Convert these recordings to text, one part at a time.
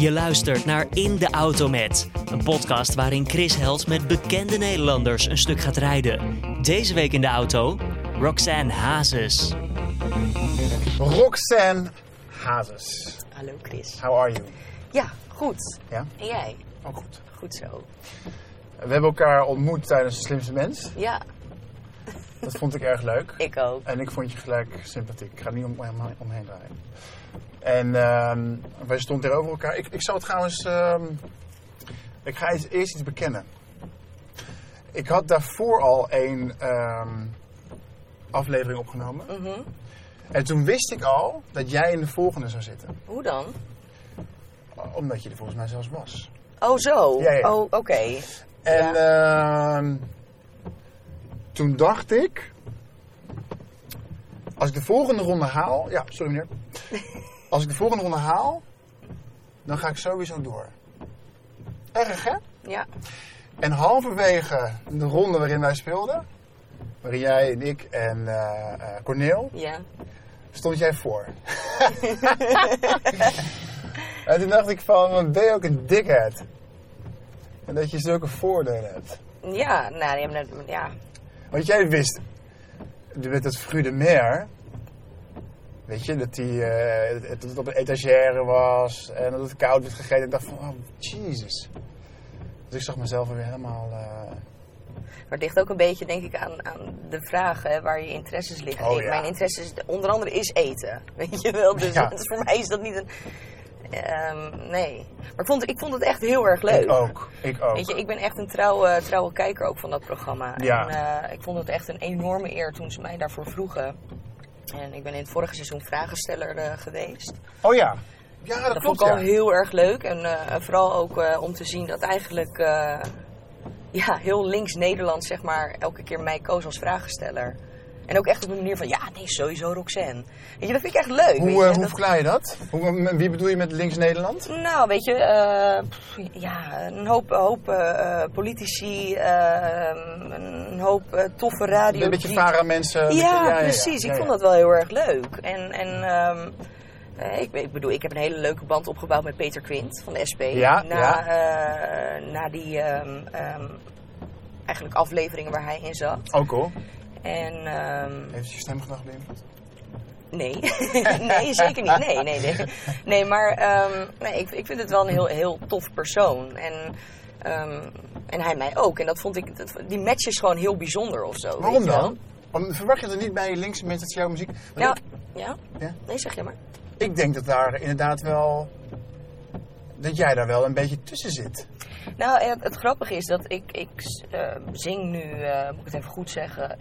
Je luistert naar In de Auto Met, een podcast waarin Chris Held met bekende Nederlanders een stuk gaat rijden. Deze week in de auto, Roxanne Hazes. Roxanne Hazes. Hallo Chris. How are you? Ja, goed. Ja? En jij? Ook goed. Goed zo. We hebben elkaar ontmoet tijdens De Slimste Mens. Ja, Dat vond ik erg leuk. ik ook. En ik vond je gelijk sympathiek. Ik ga niet om, om- omheen draaien. En ehm, wij stonden tegenover elkaar. Ik, ik zou trouwens... ehm, ik ga eerst iets bekennen. Ik had daarvoor al een ehm, aflevering opgenomen. Mhm. En toen wist ik al dat jij in de volgende zou zitten. Hoe dan? Omdat je er volgens mij zelfs was. Oh, zo. Ja, ja. Oh, oké. En ehm, toen dacht ik, als ik de volgende ronde haal, ja, sorry meneer, als ik de volgende ronde haal, dan ga ik sowieso door. Erg hè? Ja. En halverwege de ronde waarin wij speelden, waarin jij en ik en eh, Corneel, Ja. stond jij voor. en toen dacht ik van, wat ben je ook een dikhead. En dat je zulke voordelen hebt. Ja, nou, ja. Want jij wist, met het Fru de Mer, weet je, dat hij eh, dat het op een etagère was en dat het koud werd gegeten. Ik dacht van, oh, Jesus. Dus ik zag mezelf er weer helemaal... eh, Maar het ligt ook een beetje, denk ik, aan, aan de vraag hè, waar je interesses liggen. Oh, ja. Mijn interesses, onder andere, is eten. Weet je wel? Dus Ja. is- voor mij is dat niet een... ehm, nee. Maar ik vond, ik vond het echt heel erg leuk. Ik ook, ik ook. Weet je, ik ben echt een trouwe, trouwe kijker ook van dat programma. Ja. En eh, ik vond het echt een enorme eer toen ze mij daarvoor vroegen. En ik ben in het vorige seizoen vragensteller eh, geweest. Oh ja. Ja, dat, Dat klopt, vond ik al ja. heel erg leuk. En eh, vooral ook eh, om te zien dat eigenlijk eh, ja, heel links Nederland zeg maar, elke keer mij koos als vragensteller. En ook echt op een manier van, ja, nee, sowieso Roxanne. Weet je, dat vind ik echt leuk. Hoe, eh, hoe Dat- verklaar je dat? Hoe, met wie bedoel je met links Nederland? Nou, weet je, eh, pff, ja, een hoop, hoop eh, eh, politici, eh, een hoop eh, toffe radio. Een beetje vara mensen. Ja, precies. Ja, ik vond dat wel heel erg leuk. En, en ehm, eh, ik, ik bedoel, ik heb een hele leuke band opgebouwd met Peter Quint van de SP. Ja, na, eh, na die ehm, ehm, eigenlijk afleveringen waar hij in zat. Oh, cool. En ehm, Heeft je stem beïnvloed? Nee, nee, zeker niet. Nee, nee, nee. Nee, maar ehm, nee, ik, ik vind het wel een heel, heel tof persoon. En, ehm, en hij mij ook. En dat vond ik, dat, die match is gewoon heel bijzonder of zo. Waarom dan? Want verwacht je er niet bij linkse mensen dat jouw muziek... Nou, ik, ja? Ja? Nee, zeg je maar. ik denk dat daar inderdaad wel... Dat jij daar wel een beetje tussen zit. Nou, het, het grappige is dat ik, ik eh, zing nu, eh, moet ik het even goed zeggen,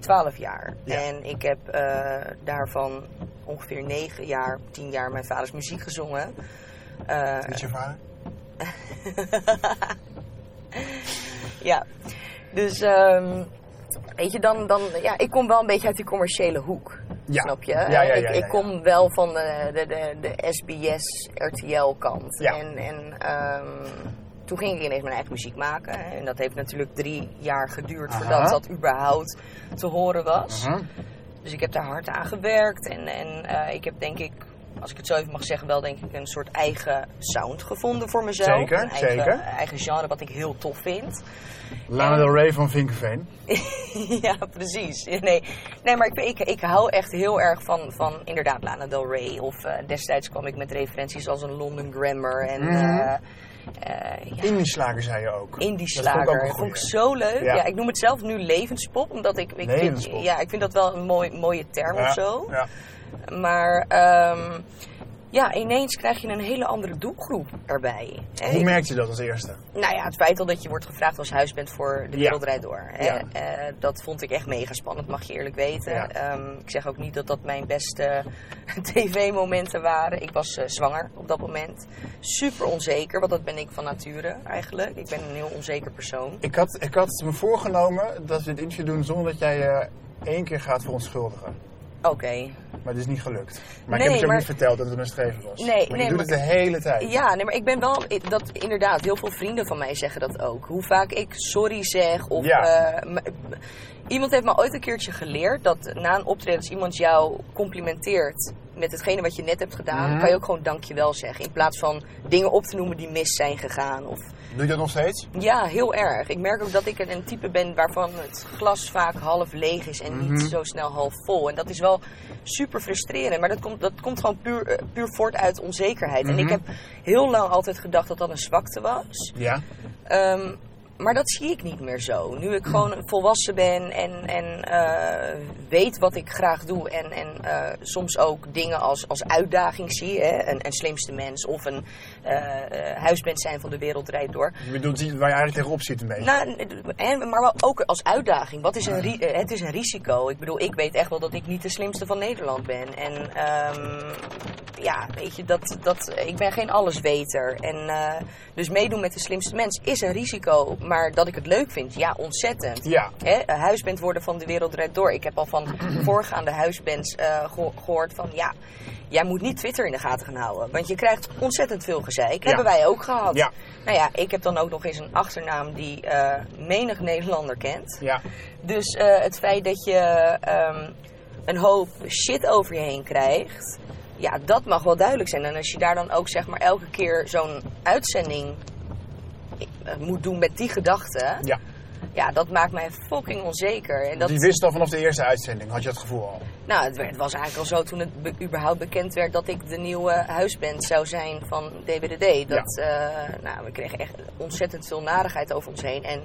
twaalf jaar. Ja. En ik heb eh, daarvan ongeveer negen jaar, tien jaar mijn vaders muziek gezongen. Eh, Is je vader? Ja, dus ehm, weet je, dan, dan, ja, ik kom wel een beetje uit die commerciële hoek. Ja. Snap je? Ja, ja, ja, ik, ik kom wel van de, de, de, de SBS, RTL kant. Ja. En, en ehm, toen ging ik ineens mijn eigen muziek maken. En dat heeft natuurlijk drie jaar geduurd Aha. voordat dat überhaupt te horen was. Mhm. Dus ik heb daar hard aan gewerkt. En, en eh, ik heb denk ik, als ik het zo even mag zeggen, wel denk ik een soort eigen sound gevonden voor mezelf. Zeker, een eigen, zeker. eigen genre wat ik heel tof vind. Lana Del Rey van Vinkerveen. ja, precies. Nee, nee maar ik, ik, ik hou echt heel erg van, van inderdaad Lana Del Rey. Of eh, destijds kwam ik met referenties als een London Grammar en eh, ja, Indie slager zei je ook. indie Dat vond ik ook slager. Dat vond ik goeie. zo leuk. Ja. Ja. ik noem het zelf nu levenspop, omdat ik, ik, Levenspop. vind, ja, ik vind dat wel een mooi, mooie term Ja, of zo. Ja. Maar ehm, ja, ineens krijg je een hele andere doelgroep erbij. Hè, Hoe ik- merkt je dat als eerste? nou ja, het feit al dat je wordt gevraagd als huisband voor De Ja. Wereld Draait Door. Hè? Ja. Eh, dat vond ik echt mega spannend, mag je eerlijk weten. Ja. Ehm, ik zeg ook niet dat dat mijn beste tv-momenten waren. Ik was eh, zwanger op dat moment. Super onzeker, want dat ben ik van nature eigenlijk. Ik ben een heel onzeker persoon. Ik had, ik had me voorgenomen dat we dit interview doen zonder dat jij je één keer gaat verontschuldigen. Oké. Maar het is niet gelukt. Maar Nee, ik heb het je ook maar- niet verteld dat het een streven was. Nee, maar je nee, doet maar- het de hele tijd. Ja, nee, maar ik ben wel, dat inderdaad, heel veel vrienden van mij zeggen dat ook. Hoe vaak ik sorry zeg of... Ja. eh, iemand heeft me ooit een keertje geleerd dat na een optreden als iemand jou complimenteert met hetgene wat je net hebt gedaan, Mhm. kan je ook gewoon dankjewel zeggen. In plaats van dingen op te noemen die mis zijn gegaan. Of, Doe je dat nog steeds? ja, heel erg. Ik merk ook dat ik een type ben waarvan het glas vaak half leeg is en Mhm. niet zo snel half vol. En dat is wel super frustrerend. Maar dat komt, dat komt gewoon puur, eh, puur voort uit onzekerheid. En ik Mhm. heb heel lang altijd gedacht dat dat een zwakte was. Ja. Ehm, maar dat zie ik niet meer zo. Nu ik gewoon volwassen ben en, en eh, weet wat ik graag doe. En, en eh, soms ook dingen als, als uitdaging zie. Hè? Een, een slimste mens of een huisband zijn van de wereld rijdt door. Je bedoelt die- waar je eigenlijk tegenop ziet een beetje. Nou, hè, maar wel ook als uitdaging. Wat is een ri- het is een risico. Ik bedoel, ik weet echt wel dat ik niet de slimste van Nederland ben. En ehm, ja, weet je, dat, dat, ik ben geen allesweter. En dus meedoen met de slimste mens is een risico. Maar dat ik het leuk vind, ja, ontzettend. Ja. Hè, huisband worden van de wereld rijdt door. Ik heb al van voorgaande huisbands eh, geho- gehoord van ja, jij moet niet Twitter in de gaten gaan houden. Want je krijgt ontzettend veel gezeik. Ja. Hebben wij ook gehad. Ja. Nou ja, ik heb dan ook nog eens een achternaam die eh, menig Nederlander kent. Ja. Dus eh, het feit dat je ehm, een hoop shit over je heen krijgt, ja, dat mag wel duidelijk zijn. En als je daar dan ook zeg maar elke keer zo'n uitzending moet doen met die gedachten, Ja. ja, dat maakt mij fucking onzeker. En dat, Die wist al vanaf de eerste uitzending, had je dat gevoel al. nou, het, werd- het was eigenlijk al zo toen het be- überhaupt bekend werd dat ik de nieuwe huisband zou zijn van DWDD. Dat, eh, nou, we kregen echt ontzettend veel narigheid over ons heen. En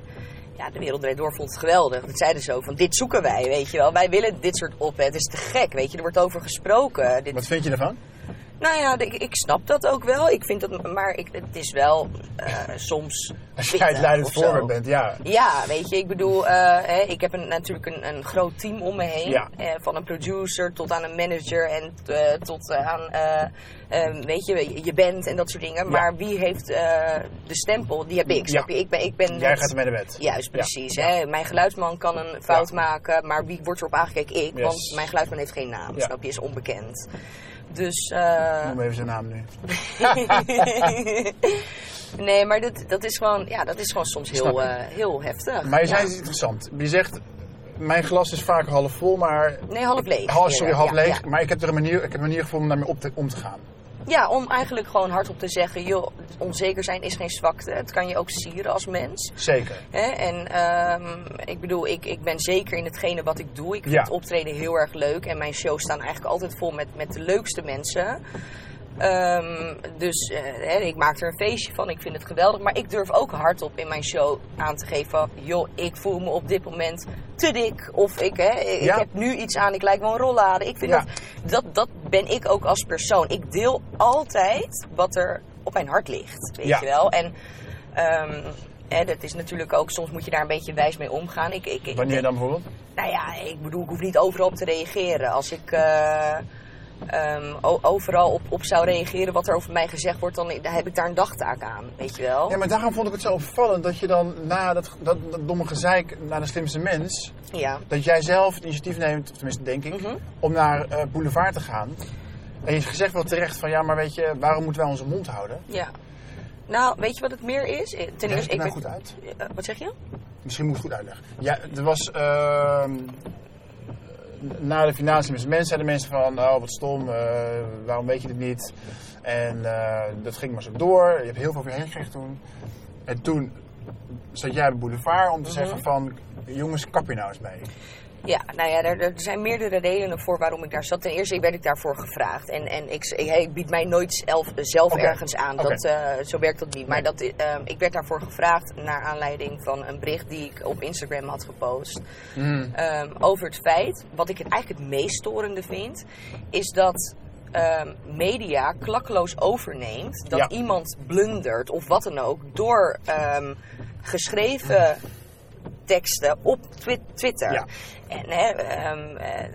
ja, de wereld door vond het geweldig. Dat zeiden ze ook van, dit zoeken wij, weet je wel. Wij willen dit soort op. Het is te gek, weet je. Er wordt over gesproken. Dit, Wat vind je ervan? Nou ja, ik, ik snap dat ook wel. Ik vind dat, maar ik, het is wel eh, soms... Als jij het leidend voorbeeld bent, ja. Ja, weet je, ik bedoel, eh, hè, ik heb een, natuurlijk een, een groot team om me heen. Ja. Eh, van een producer tot aan een manager en tot aan, weet je, je band en dat soort dingen. Maar wie heeft de stempel? Die heb ik, snap je? Ik ben, ik ben Jij het- gaat ermee naar bed. Juist, precies. Hè? Mijn geluidsman kan een fout maken, maar wie wordt erop aangekeken? Ik, Yes. want mijn geluidsman heeft geen naam, snap je? Is onbekend. Dus... eh, Noem even zijn naam nu. nee, maar dat, dat, is gewoon, ja, dat is gewoon soms heel, eh, heel heftig. Maar je zei Ja. iets interessant. Je zegt, mijn glas is vaak half vol, maar... Nee, half leeg. Oh, sorry, half Ja, leeg. Ja. Maar ik heb er een manier, ik heb een manier gevonden om daarmee op te, om te gaan. Ja, om eigenlijk gewoon hardop te zeggen, joh, onzeker zijn is geen zwakte. Het kan je ook sieren als mens. Zeker. Hè? En ehm, ik bedoel, ik, ik ben zeker in hetgene wat ik doe. Ik vind Ja. optreden heel erg leuk. En mijn shows staan eigenlijk altijd vol met, met de leukste mensen. Ehm, dus eh, ik maak er een feestje van. Ik vind het geweldig. Maar ik durf ook hardop in mijn show aan te geven van... joh, ik voel me op dit moment te dik. Of ik, hè, ik Ja. heb nu iets aan, ik lijk wel een rollade. Ik vind Ja. dat, dat, dat ben ik ook als persoon. Ik deel altijd wat er op mijn hart ligt. Weet Ja. je wel? En... ehm, Hè, dat is natuurlijk ook, soms moet je daar een beetje wijs mee omgaan. Ik, ik, ik- Wanneer dan bijvoorbeeld? Nou ja, ik bedoel, ik hoef niet overal op te reageren. Als ik eh, ehm, overal op, op zou reageren wat er over mij gezegd wordt, dan, heb ik daar een dagtaak aan, weet je wel. Ja, maar daarom vond ik het zo opvallend dat je dan na dat, dat, dat domme gezeik naar de slimste mens... Ja. dat jij zelf het initiatief neemt, tenminste denk ik, Mhm. om naar eh, Boulevard te gaan. En je gezegd wel terecht van ja, maar weet je, waarom moeten wij onze mond houden? ja. Nou, weet je wat het meer is? Eh, Ten eerste, het nou ik goed ben- uit. Eh, wat zeg je? Misschien moet ik het goed uitleggen. Ja, er was. ehm, na de finale mensen zeiden mensen van, oh wat stom, eh, waarom weet je dit niet? En eh, dat ging maar zo door. Je hebt heel veel heen gekregen toen. En toen zat jij bij Boulevard om te Mhm. zeggen van, jongens, kap je nou eens mee. Ja, nou ja, er, er zijn meerdere redenen voor waarom ik daar zat. Ten eerste werd ik daarvoor gevraagd. En, en ik, ik, ik bied mij nooit zelf, ergens aan. Dat, eh, zo werkt dat niet. Maar dat, eh, ik werd daarvoor gevraagd naar aanleiding van een bericht die ik op Instagram had gepost. Ehm, over het feit, wat ik het eigenlijk het meest storende vind, is dat ehm, media klakkeloos overneemt dat Ja. iemand blundert of wat dan ook door ehm, geschreven teksten op twi- Twitter. Ja. En hè, ehm, eh,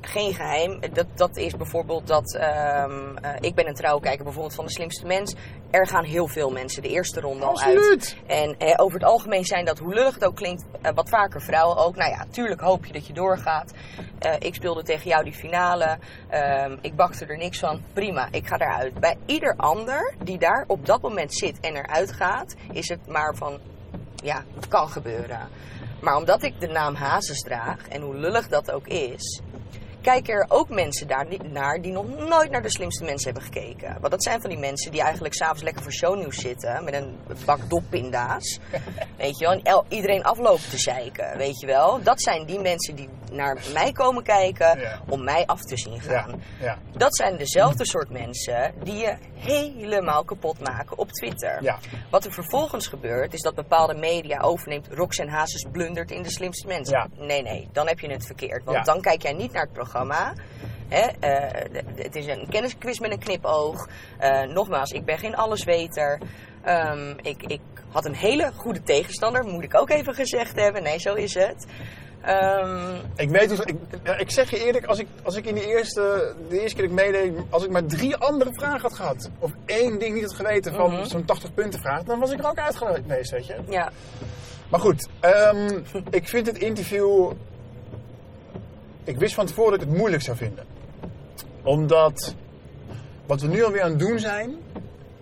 geen geheim. Dat, dat is bijvoorbeeld dat. ehm, eh, ik ben een trouwkijker bijvoorbeeld van de slimste mens. Er gaan heel veel mensen de eerste ronde al uit. Absoluut. En eh, over het algemeen zijn dat, hoe lullig het ook klinkt, wat vaker vrouwen ook. Nou ja, tuurlijk hoop je dat je doorgaat. Eh, ik speelde tegen jou die finale. Ehm, ik bakte er niks van. Prima, ik ga eruit. Bij ieder ander die daar op dat moment zit en eruit gaat, is het maar van, ja, het kan gebeuren. Maar omdat ik de naam Hazes draag en hoe lullig dat ook is, kijken er ook mensen daar naar die nog nooit naar de slimste mensen hebben gekeken. Want dat zijn van die mensen die eigenlijk s'avonds lekker voor shownieuws zitten met een bak doppinda's. weet je wel, en iedereen aflopen te zeiken, weet je wel. Dat zijn die mensen die naar mij komen kijken Ja. om mij af te zien gaan. Ja, ja, Dat zijn dezelfde soort mensen die je helemaal kapot maken op Twitter. Wat er vervolgens gebeurt, is dat bepaalde media overneemt. Roxanne Hazes blundert in de slimste mensen. Nee, nee, dan heb je het verkeerd. Want dan kijk jij niet naar het programma. Hè? eh, het is een kennisquiz met een knipoog. Eh, nogmaals, ik ben geen allesweter. Ehm, ik, ik had een hele goede tegenstander, moet ik ook even gezegd hebben. Nee, zo is het. Ehm, Ik weet dus, ik, ik zeg je eerlijk, als ik, als ik in de eerste, de eerste keer dat ik meedeed, als ik maar drie andere vragen had gehad, of één ding niet had geweten van Mhm. zo'n 80 punten vraag, dan was ik er ook uit geweest, weet je. ja, Maar goed, ehm, ik vind het interview, ik wist van tevoren dat ik het moeilijk zou vinden. Omdat, wat we nu alweer aan het doen zijn,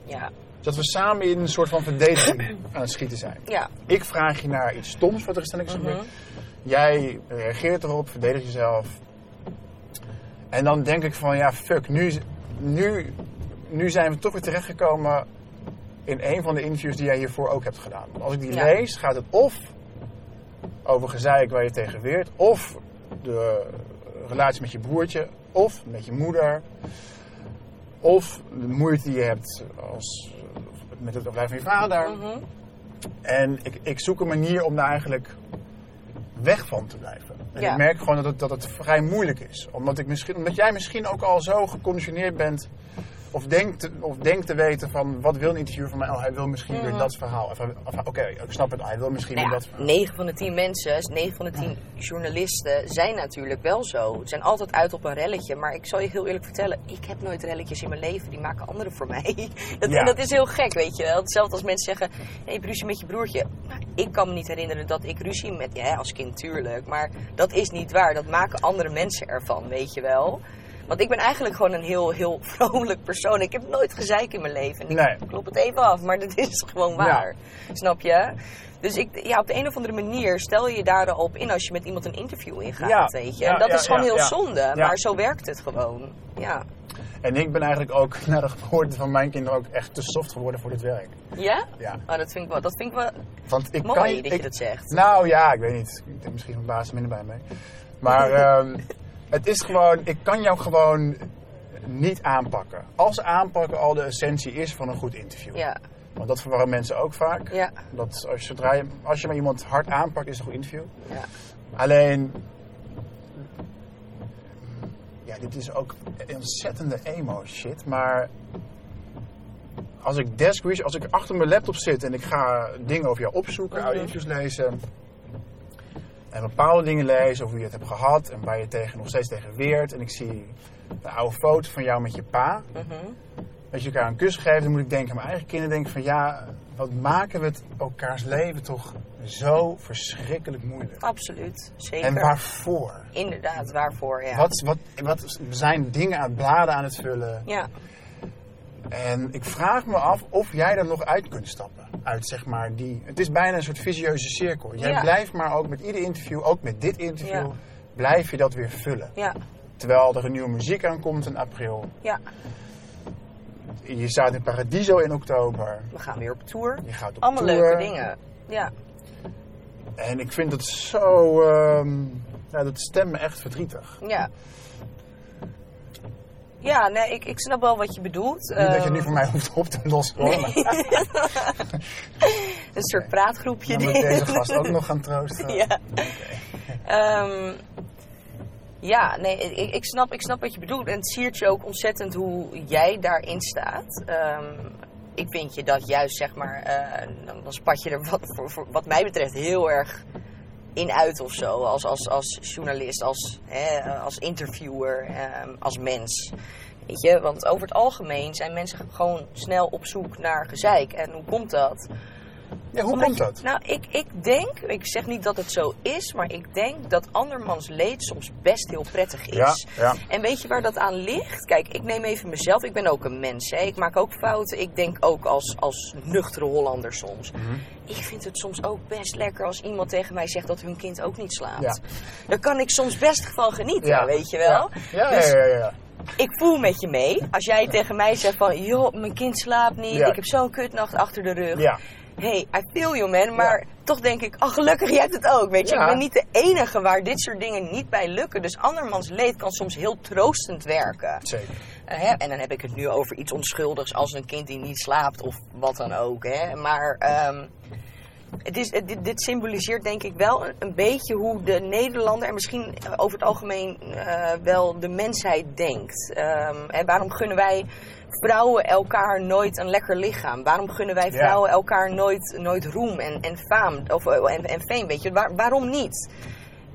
ja, is dat we samen in een soort van verdediging aan het schieten zijn. ja. Ik vraag je naar iets stoms wat er is is gebeurd. Mhm. Jij reageert erop, verdedigt jezelf. En dan denk ik van, ja, fuck, nu, nu, nu zijn we toch weer terechtgekomen in een van de interviews die jij hiervoor ook hebt gedaan. Want als ik die Ja. lees, gaat het of over gezeik waar je tegen weert, of de relatie met je broertje, of met je moeder, of de moeite die je hebt als, met het overlijden van je vader. Mhm. En ik, ik zoek een manier om daar eigenlijk weg van te blijven. En Ja. ik merk gewoon dat het, dat het vrij moeilijk is. Omdat, ik misschien, omdat jij misschien ook al zo geconditioneerd bent. Of denkt, of denkt te weten van wat wil een interviewer van mij? Oh, hij wil misschien weer dat verhaal. Of, hij- of, Oké, ik snap het. Hij wil misschien Nou weer dat verhaal. 9 van de 10 mensen, 9 van de 10 journalisten zijn natuurlijk wel zo. Ze zijn altijd uit op een relletje. Maar ik zal je heel eerlijk vertellen, ik heb nooit relletjes in mijn leven. Die maken anderen voor mij. Dat, Ja. Dat is heel gek, weet je wel. Hetzelfde als mensen zeggen, hey, ruzie met je broertje. Ik kan me niet herinneren dat ik ruzie met... Ja, als kind tuurlijk. Maar dat is niet waar. Dat maken andere mensen ervan, weet je wel. Want ik ben eigenlijk gewoon een heel, heel vrolijk persoon. Ik heb nooit gezeik in mijn leven. En ik Nee. klop het even af, maar dat is gewoon waar. Snap je? Dus ik, ja, op de een of andere manier stel je je daarop in als je met iemand een interview ingaat, Ja. weet je. En dat is gewoon heel zonde, maar zo werkt het gewoon. Ja. En ik ben eigenlijk ook na de geboorte van mijn kinderen ook echt te soft geworden voor dit werk. Ja? Ja. Oh, dat vind ik wel, dat vind ik wel Want ik mooi kan, dat je dat zegt. Nou ja, ik weet niet. Ik denk misschien van baas er minder bij mee. Maar ehm, het is gewoon, ik kan jou gewoon niet aanpakken. Als aanpakken al de essentie is van een goed interview. Ja, Want dat verwarren mensen ook vaak. ja, Dat als, zodra je, als je maar iemand hard aanpakt, is het een goed interview. ja. Alleen, ja, dit is ook ontzettende emo shit. Maar als ik desk als ik achter mijn laptop zit en ik ga dingen over jou opzoeken, oude Mhm. interviews lezen. En bepaalde dingen lezen over hoe je het hebt gehad en waar je tegen, nog steeds tegen weert. En ik zie een oude foto van jou met je pa. mhm. Dat je elkaar een kus geeft, dan moet ik denken aan mijn eigen kinderen. Denk van ja, wat maken we het elkaars leven toch zo verschrikkelijk moeilijk. Absoluut, zeker. En waarvoor? Inderdaad, waarvoor, ja. Wat, wat, wat we zijn dingen aan bladen aan het vullen. Ja, En ik vraag me af of jij er nog uit kunt stappen. Uit zeg maar die. Het is bijna een soort visieuze cirkel. Jij Ja. blijft maar ook met ieder interview, ook met dit interview, Ja. blijf je dat weer vullen. ja, Terwijl er een nieuwe muziek aankomt in april. ja. Je staat in Paradiso in oktober. We gaan weer op tour. Je gaat op Allemaal tour. leuke dingen. Ja, En ik vind het zo. ehm ja, dat stemt me echt verdrietig. ja. Ja, nee, ik, ik snap wel wat je bedoelt. Niet dat je Ehm, nu voor mij hoeft op te lossen hoor. Een soort praatgroepje. dan moet ik deze gast ook nog gaan troosten. ja. Ehm, ja, nee, ik, ik, snap, ik snap wat je bedoelt. En het siert je ook ontzettend hoe jij daarin staat. Ehm, ik vind je dat juist, zeg maar, eh, dan, dan spat je er wat, voor, voor, wat mij betreft heel erg in uit of zo. Als, als, als journalist, als, hè, als interviewer, ehm, als mens. Weet je, want over het algemeen zijn mensen gewoon snel op zoek naar gezeik. En hoe komt dat? Ja, hoe Omdat komt je- dat? Nou, ik, ik denk, ik zeg niet dat het zo is, maar ik denk dat andermans leed soms best heel prettig is. Ja, ja. En weet je waar dat aan ligt? Kijk, ik neem even mezelf. Ik ben ook een mens. Hè? Ik maak ook fouten. Ik denk ook als, als nuchtere Hollander soms. Mhm. Ik vind het soms ook best lekker als iemand tegen mij zegt dat hun kind ook niet slaapt. Ja. Daar kan ik soms best van genieten, Ja. weet je wel. Ja, ja, Dus- ja, ja, ja. Ik voel met je mee. Als jij tegen mij zegt van, joh, mijn kind slaapt niet. Ja. Ik heb zo'n kutnacht achter de rug. Ja. Hey, I feel you man, maar toch denk ik, oh gelukkig, jij hebt het ook, weet je. Ja. Ik ben niet de enige waar dit soort dingen niet bij lukken. Dus andermans leed kan soms heel troostend werken. Zeker. Eh, hè, en dan heb ik het nu over iets onschuldigs als een kind die niet slaapt of wat dan ook. Hè. Maar ehm, het is, dit, dit symboliseert denk ik wel een, een beetje hoe de Nederlander en misschien over het algemeen eh, wel de mensheid denkt. Ehm, en waarom gunnen wij vrouwen elkaar nooit een lekker lichaam? Waarom gunnen wij Ja. vrouwen elkaar nooit, nooit roem en, en faam of, eh, en, en fame? Weet je? Waar- waarom niet?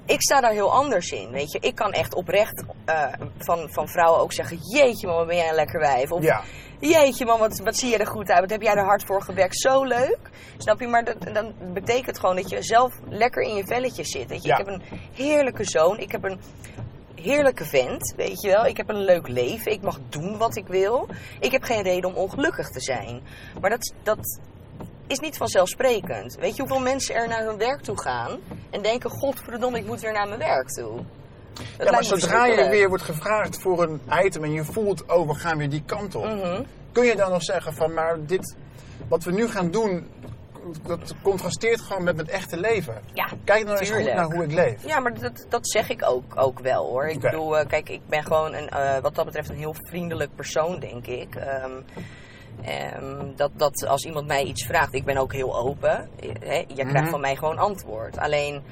ik sta daar heel anders in. Weet je, ik kan echt oprecht eh, van, van vrouwen ook zeggen: Jeetje, man, wat ben jij een lekker wijf? Of Ja. Jeetje, man, wat, wat zie je er goed uit? Wat heb jij er hard voor gewerkt? Zo leuk. Snap je? Maar dat, dan betekent gewoon dat je zelf lekker in je velletje zit. Weet je? Ja. Ik heb een heerlijke zoon. Ik heb een heerlijke vent. Weet je wel? Ik heb een leuk leven. Ik mag doen wat ik wil. Ik heb geen reden om ongelukkig te zijn. Maar dat, dat is niet vanzelfsprekend. Weet je hoeveel mensen er naar hun werk toe gaan en denken: Godverdomme, ik moet weer naar mijn werk toe. Dat Ja, maar zodra je weer wordt gevraagd voor een item en je voelt, oh, we gaan weer die kant op. Mhm. Kun je dan nog zeggen van, maar dit, wat we nu gaan doen, dat contrasteert gewoon met mijn echte leven. Ja, Kijk nou eens goed naar hoe ik leef. Ja, maar dat, dat zeg ik ook, ook wel hoor. Ik bedoel, eh, kijk, ik ben gewoon een, eh, wat dat betreft een heel vriendelijk persoon, denk ik. Ehm, ehm, dat, dat als iemand mij iets vraagt, ik ben ook heel open. Eh, Hè, je krijgt Mhm. van mij gewoon antwoord. Alleen,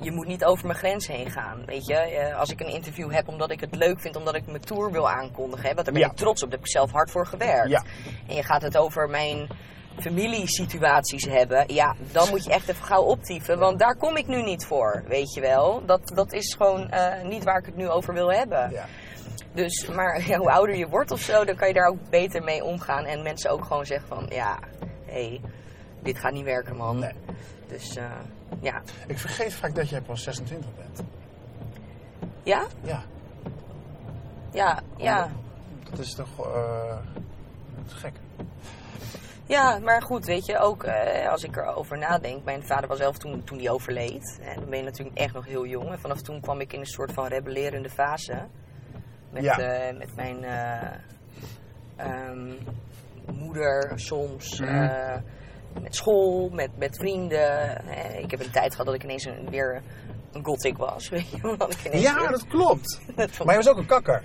je moet niet over mijn grens heen gaan. Weet je, als ik een interview heb omdat ik het leuk vind, omdat ik mijn tour wil aankondigen, hè, want daar ben Ja. ik trots op, daar heb ik zelf hard voor gewerkt. Ja. En je gaat het over mijn familiesituaties hebben, ja, dan moet je echt even gauw optieven. Want daar kom ik nu niet voor, weet je wel. Dat, dat is gewoon eh, niet waar ik het nu over wil hebben. Ja. Dus, maar ja, hoe ouder je wordt of zo, dan kan je daar ook beter mee omgaan. En mensen ook gewoon zeggen van, ja, hé, hey, dit gaat niet werken, man. Nee. Dus, eh, ja. Ik vergeet vaak dat jij pas 26 bent. Ja? Ja. Ja, ja. Dat is toch eh, dat is gek. Ja, maar goed, weet je, ook eh, als ik erover nadenk. Mijn vader was elf toen, toen hij overleed. En dan ben je natuurlijk echt nog heel jong. En vanaf toen kwam ik in een soort van rebellerende fase. Met, Ja. eh, met mijn eh, ehm, moeder soms. Mhm. met school, met, met vrienden. Ik heb een tijd gehad dat ik ineens een, weer een gothic was. Weet je, ik ineens Ja, weer- dat klopt. dat, vond- Maar je was ook een kakker.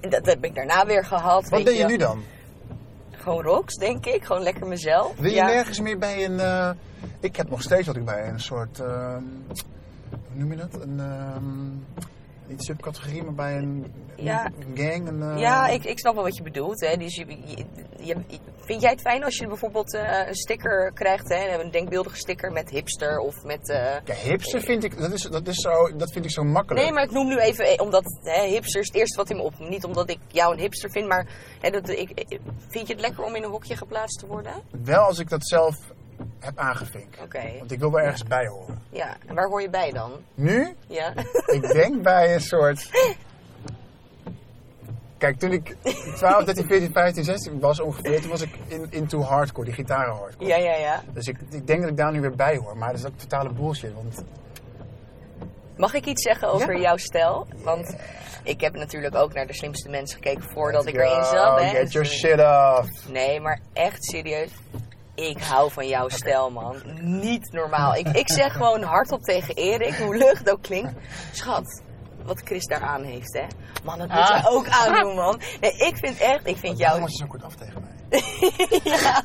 dat heb ik daarna weer gehad. Wat weet ben je je. nu dan? Gewoon rocks, denk ik. Gewoon lekker mezelf. Wil je Ja. nergens meer bij een... eh, ik heb nog steeds wat ik bij een soort... ehm, hoe noem je dat? Een... ehm, niet subcategorie, maar bij een, Ja. een gang. Een, eh, Ja, ik, ik snap wel wat je bedoelt. Hè. Dus je, je- je- vind jij het fijn als je bijvoorbeeld eh, een sticker krijgt, hè, een denkbeeldige sticker met hipster of met... Ja, hipster vind ik... Dat, is, dat, is zo, dat vind ik zo makkelijk. Nee, maar ik noem nu even, omdat hè, hipster is het eerste wat in me op. Niet omdat ik jou een hipster vind, maar hè, dat, ik- vind je het lekker om in een hokje geplaatst te worden? Wel als ik dat zelf heb aangevinkt. Want ik wil er ergens bij horen. ja. En waar hoor je bij dan? Nu? Ja? Ik denk bij een soort... Kijk, toen ik 12, 13, 14, 15, 16 was ongeveer, toen was ik in, into hardcore, die gitaren hardcore. ja, ja, ja. Dus ik, ik denk dat ik daar nu weer bij hoor. Maar dat is ook totale bullshit. Want Mag ik iets zeggen over Ja. jouw stijl? Want ik heb natuurlijk ook naar de slimste mensen gekeken voordat ik erin zat. Hè. Get your shit off. Nee, maar echt serieus. Ik hou van jouw stijl, man. Niet normaal. Ik, ik zeg gewoon hardop tegen Erik, hoe lucht ook klinkt. Schat, wat Chris daar aan heeft, hè. Man, dat moet Ah. jij ook aandoen, man. Nee, ik vind echt, ik vind jou... was je zo kort af tegen mij? Ja.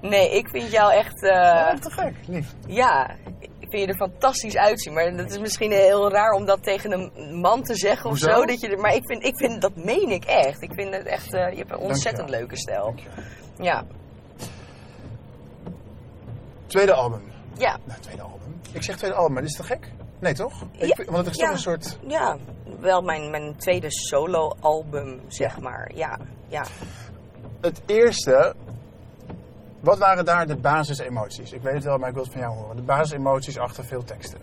Nee, ik vind jou echt... eh, Oh, te gek. Lief. ja, ik vind je er fantastisch uitzien. Maar dat is misschien heel raar om dat tegen een man te zeggen of Hoezo? zo. Dat je er, maar ik vind, ik vind, dat meen ik echt. Ik vind het echt, eh, je hebt een ontzettend leuke stijl. Ja, Tweede album. ja. Nou, tweede album. Ik zeg tweede album, maar is te gek? Nee, toch? Ja, want het is ja. toch een soort... Ja, wel mijn, mijn tweede solo-album, zeg maar. Ja, ja. Het eerste Wat waren daar de basisemoties? Ik weet het wel, maar ik wil het van jou horen. De basisemoties achter veel teksten.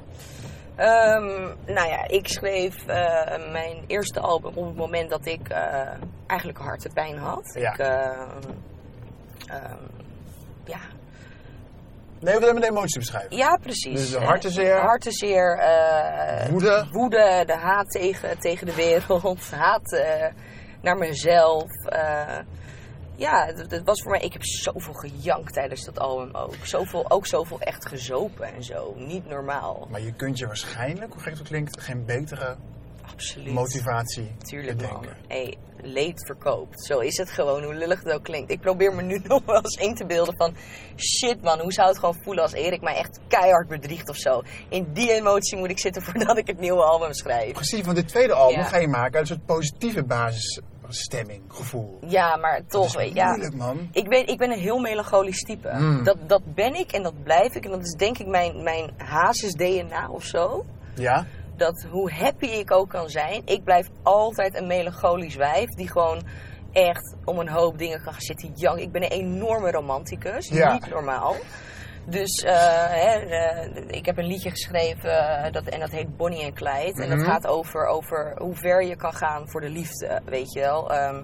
Ehm, nou ja, ik schreef eh, mijn eerste album op het moment dat ik eh, eigenlijk hartepijn had. Ja. Ik, ehm, ja. Nee, we met de emoties beschrijven. ja, precies. Dus de Eh, hartenzeer. hartenzeer, eh, Woede. woede, de haat tegen, tegen de wereld, haat eh, naar mezelf. eh, ja, het was voor mij. Ik heb zoveel gejankt tijdens dat album ook. Zoveel, ook zoveel echt gezopen en zo. Niet normaal. Maar je kunt je waarschijnlijk, hoe gek het klinkt, geen betere Absoluut. motivatie Tuurlijk bedenken. Hey, leed verkoopt. Zo is het gewoon, hoe lullig het ook klinkt. Ik probeer me nu nog wel eens in te beelden van... Shit man, hoe zou het gewoon voelen als Erik mij echt keihard bedriegt of zo. In die emotie moet ik zitten voordat ik het nieuwe album schrijf. Precies, want dit tweede album Ja. ga je maken uit een soort positieve basisstemming, gevoel. Ja, maar Dat toch, ja. moeilijk, man. Ik, weet, ik ben een heel melancholisch type. Mm. Dat, dat ben ik en dat blijf ik. En dat is denk ik mijn, mijn hazes-DNA of zo. Ja? Dat hoe happy ik ook kan zijn, ik blijf altijd een melancholisch wijf die gewoon echt om een hoop dingen kan gaan zitten janken. Ik ben een enorme romanticus, Ja. niet normaal. Dus eh, hè, eh, ik heb een liedje geschreven eh, dat, en dat heet Bonnie en Clyde. En dat Mhm. gaat over, over hoe ver je kan gaan voor de liefde, weet je wel. Ehm,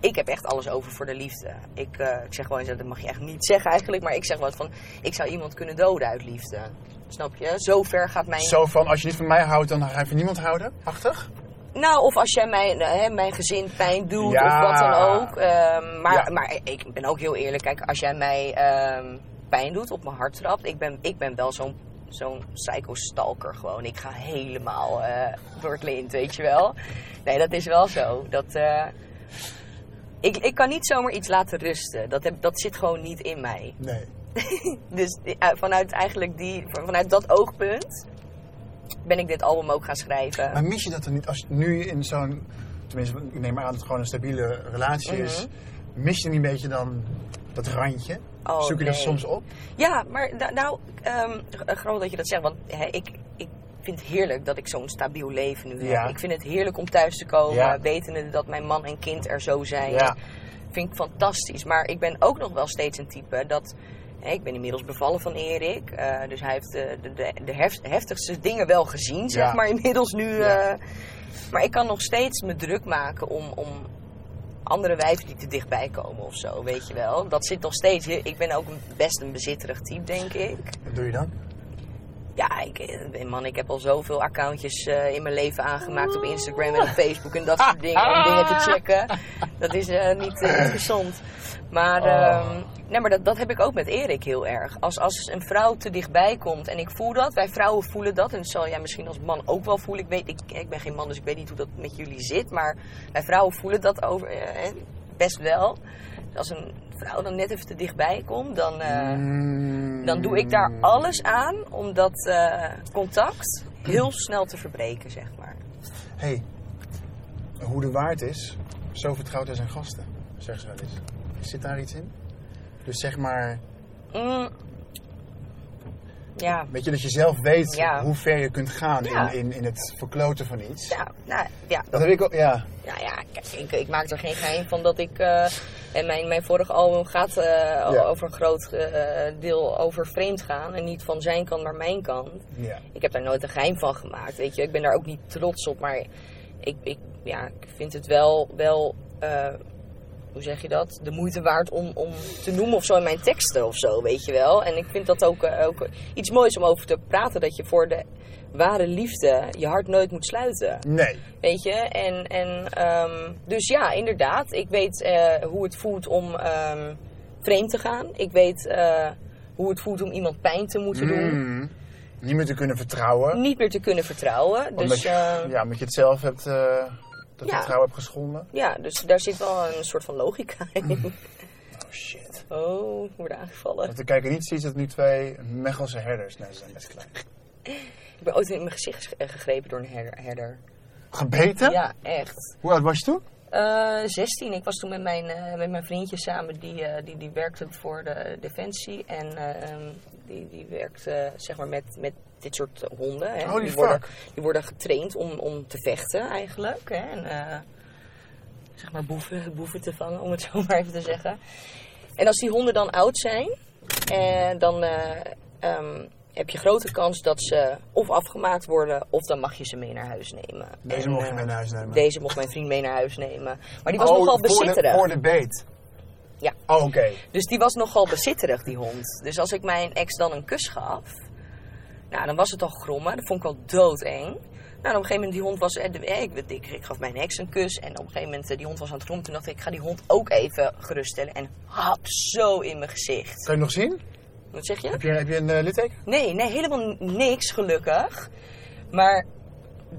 ik heb echt alles over voor de liefde. Ik, ik zeg gewoon, dat mag je echt niet zeggen eigenlijk, maar ik zeg wel eens van, ik zou iemand kunnen doden uit liefde. Snap je? Zo ver gaat mijn... Zo van, als je niet van mij houdt, dan ga je van niemand houden? Achtig? Nou, of als jij mijn, eh, hè, mijn gezin pijn doet Ja. of wat dan ook. Ehm, maar, Ja. maar ik ben ook heel eerlijk. Kijk, als jij mij ehm, pijn doet, op mijn hart trapt. Ik ben, ik ben wel zo'n zo'n psycho-stalker gewoon. Ik ga helemaal eh, door het lint, weet je wel. Nee, dat is wel zo. Dat, eh, ik, ik kan niet zomaar iets laten rusten. Dat, heb, dat zit gewoon niet in mij. Nee. Dus eh, vanuit eigenlijk die, vanuit dat oogpunt ben ik dit album ook gaan schrijven. Maar mis je dat dan niet als je nu in zo'n... Tenminste, ik neem maar aan dat het gewoon een stabiele relatie is. Mis je niet een beetje dan dat randje? Mhm. Oh, Zoek je dat nee. soms op? Ja, maar nou, ehm, g- grappig dat je dat zegt. Want hè, ik, ik vind het heerlijk dat ik zo'n stabiel leven nu Ja. heb. Ik vind het heerlijk om thuis te komen, Ja. wetende dat mijn man en kind er zo zijn. Ja. Vind ik fantastisch. Maar ik ben ook nog wel steeds een type dat... ik ben inmiddels bevallen van Erik. eh, dus hij heeft de, de, de, de hef- heftigste dingen wel gezien, zeg Ja. maar, inmiddels nu. Ja. eh. maar ik kan nog steeds me druk maken om... om andere wijven die te dichtbij komen of zo, weet je wel. Dat zit nog steeds. Ik ben ook best een bezitterig type, denk ik. Wat doe je dan? Ja, ik, eh, man, ik heb al zoveel accountjes eh, in mijn leven aangemaakt op Instagram en op Facebook en dat soort dingen. Om dingen te checken. Dat is eh, niet, gezond. Maar, Oh. ehm, nee, maar dat, dat heb ik ook met Erik heel erg. Als, als een vrouw te dichtbij komt en ik voel dat, wij vrouwen voelen dat. En dat zal jij misschien als man ook wel voelen. Ik, weet, ik, ik ben geen man, dus ik weet niet hoe dat met jullie zit. Maar wij vrouwen voelen dat over, eh, best wel. Dus als een vrouw dan net even te dichtbij komt, dan... Mm. dan doe ik daar alles aan om dat contact heel snel te verbreken, zeg maar. hey, hoe de waard is, zo vertrouwt hij zijn gasten, zeggen ze wel eens. Zit daar iets in? Dus zeg maar, Mm. Ja, weet je, dat je zelf weet Ja. hoe ver je kunt gaan Ja. in, in, in het verkloten van iets. ja, nou, ja, Dat heb ik ook, ja. nou ja kijk, ik, ik maak er geen geheim van dat ik... eh, en mijn, mijn vorige album gaat eh, Ja. over een groot eh, deel over vreemd gaan. En niet van zijn kant, maar mijn kant. ja. Ik heb daar nooit een geheim van gemaakt, weet je. Ik ben daar ook niet trots op, maar ik, ik, ja, ik vind het wel, wel eh, hoe zeg je dat, de moeite waard om, om te noemen of zo in mijn teksten of zo, weet je wel. En ik vind dat ook, eh, ook iets moois om over te praten, dat je voor de ware liefde je hart nooit moet sluiten. Nee. Weet je? En, en ehm, dus ja, inderdaad. Ik weet eh, hoe het voelt om ehm, vreemd te gaan. Ik weet hoe het voelt om iemand pijn te moeten doen. Mm. Niet meer te kunnen vertrouwen. Niet meer te kunnen vertrouwen. Omdat Dus je, eh, ja, omdat je het zelf hebt, eh, dat Ja. vertrouwen hebt geschonden. ja, dus daar zit wel een soort van logica in. Oh shit. Oh, we worden aangevallen. Want de kijker niet ziet dat nu twee Mechelse herders, nee, ze zijn best klein. Ik ben ooit in mijn gezicht eh, gegrepen door een herder. herder. Gebeten? Ja, echt. Hoe oud was je toen? Eh 16. Ik was toen met mijn, eh, met mijn vriendje samen. Die, eh, die, die werkte voor de Defensie. En eh, ehm, die, die werkte zeg maar met, met dit soort honden. Hè. Holy die, worden, fuck. die worden getraind om, om te vechten eigenlijk. Hè. En, eh, zeg maar boeven, boeven te vangen, om het zo maar even te zeggen. En als die honden dan oud zijn, eh, dan eh, ehm, heb je grote kans dat ze of afgemaakt worden, of dan mag je ze mee naar huis nemen. Deze En, mocht je eh, mee naar huis nemen. Deze mocht mijn vriend mee naar huis nemen. Maar die was Oh, nogal voor de, bezitterig. voor de beet. Ja. Oh, oké. Dus die was nogal bezitterig, die hond. Dus als ik mijn ex dan een kus gaf, nou, dan was het al grommen. Dat vond ik wel doodeng. Nou, op een gegeven moment, die hond was... eh, eh, Ik, ik, ik gaf mijn ex een kus en op een gegeven moment, die hond was aan het grommen. Toen dacht ik, ik ga die hond ook even geruststellen. En hap, zo in mijn gezicht. Kan je nog zien? Wat zeg je? Heb je, heb je een litteken? Nee, nee, helemaal niks, gelukkig. Maar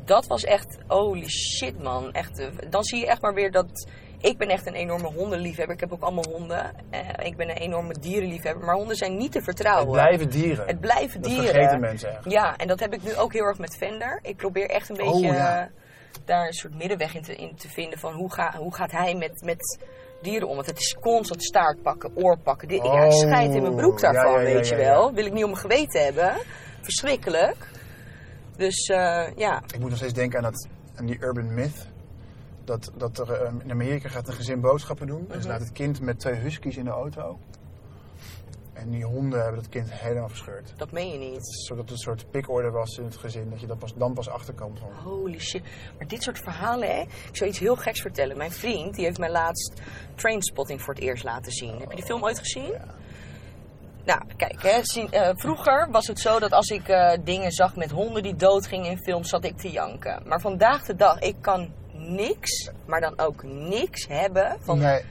dat was echt, holy shit man. Echt, eh, dan zie je echt maar weer dat... Ik ben echt een enorme hondenliefhebber. Ik heb ook allemaal honden. Eh, ik ben een enorme dierenliefhebber. Maar honden zijn niet te vertrouwen. Het blijven dieren. Het blijven Dat dieren. vergeten mensen echt. Ja, en dat heb ik nu ook heel erg met Vender. Ik probeer echt een Oh, beetje ja. daar een soort middenweg in te, in te vinden van hoe, ga, hoe gaat hij met, met dieren om. Want het is constant staart pakken, oor pakken. Dit, ja, Oh, scheid in mijn broek daarvan, ja, ja, ja, weet je wel. Wil ik niet om mijn geweten hebben. Verschrikkelijk. Dus eh, ja, Ik moet nog steeds denken aan, dat, aan die urban myth. Dat, dat er eh, in Amerika gaat een gezin boodschappen doen. En ze Mhm. laat het kind met twee huskies in de auto. En die honden hebben dat kind helemaal verscheurd. dat meen je niet. Zodat het een soort pikorde was in het gezin. Dat je dat pas, dan pas achterkomt. Van. Holy shit. Maar dit soort verhalen, hè. Ik zou iets heel geks vertellen. Mijn vriend, die heeft mij laatst Trainspotting voor het eerst laten zien. Heb je die film ooit gezien? Nou, kijk, hè, zien- eh, vroeger was het zo dat als ik eh, dingen zag met honden die doodgingen in films, zat ik te janken. Maar vandaag de dag, ik kan niks, maar dan ook niks hebben van Nee.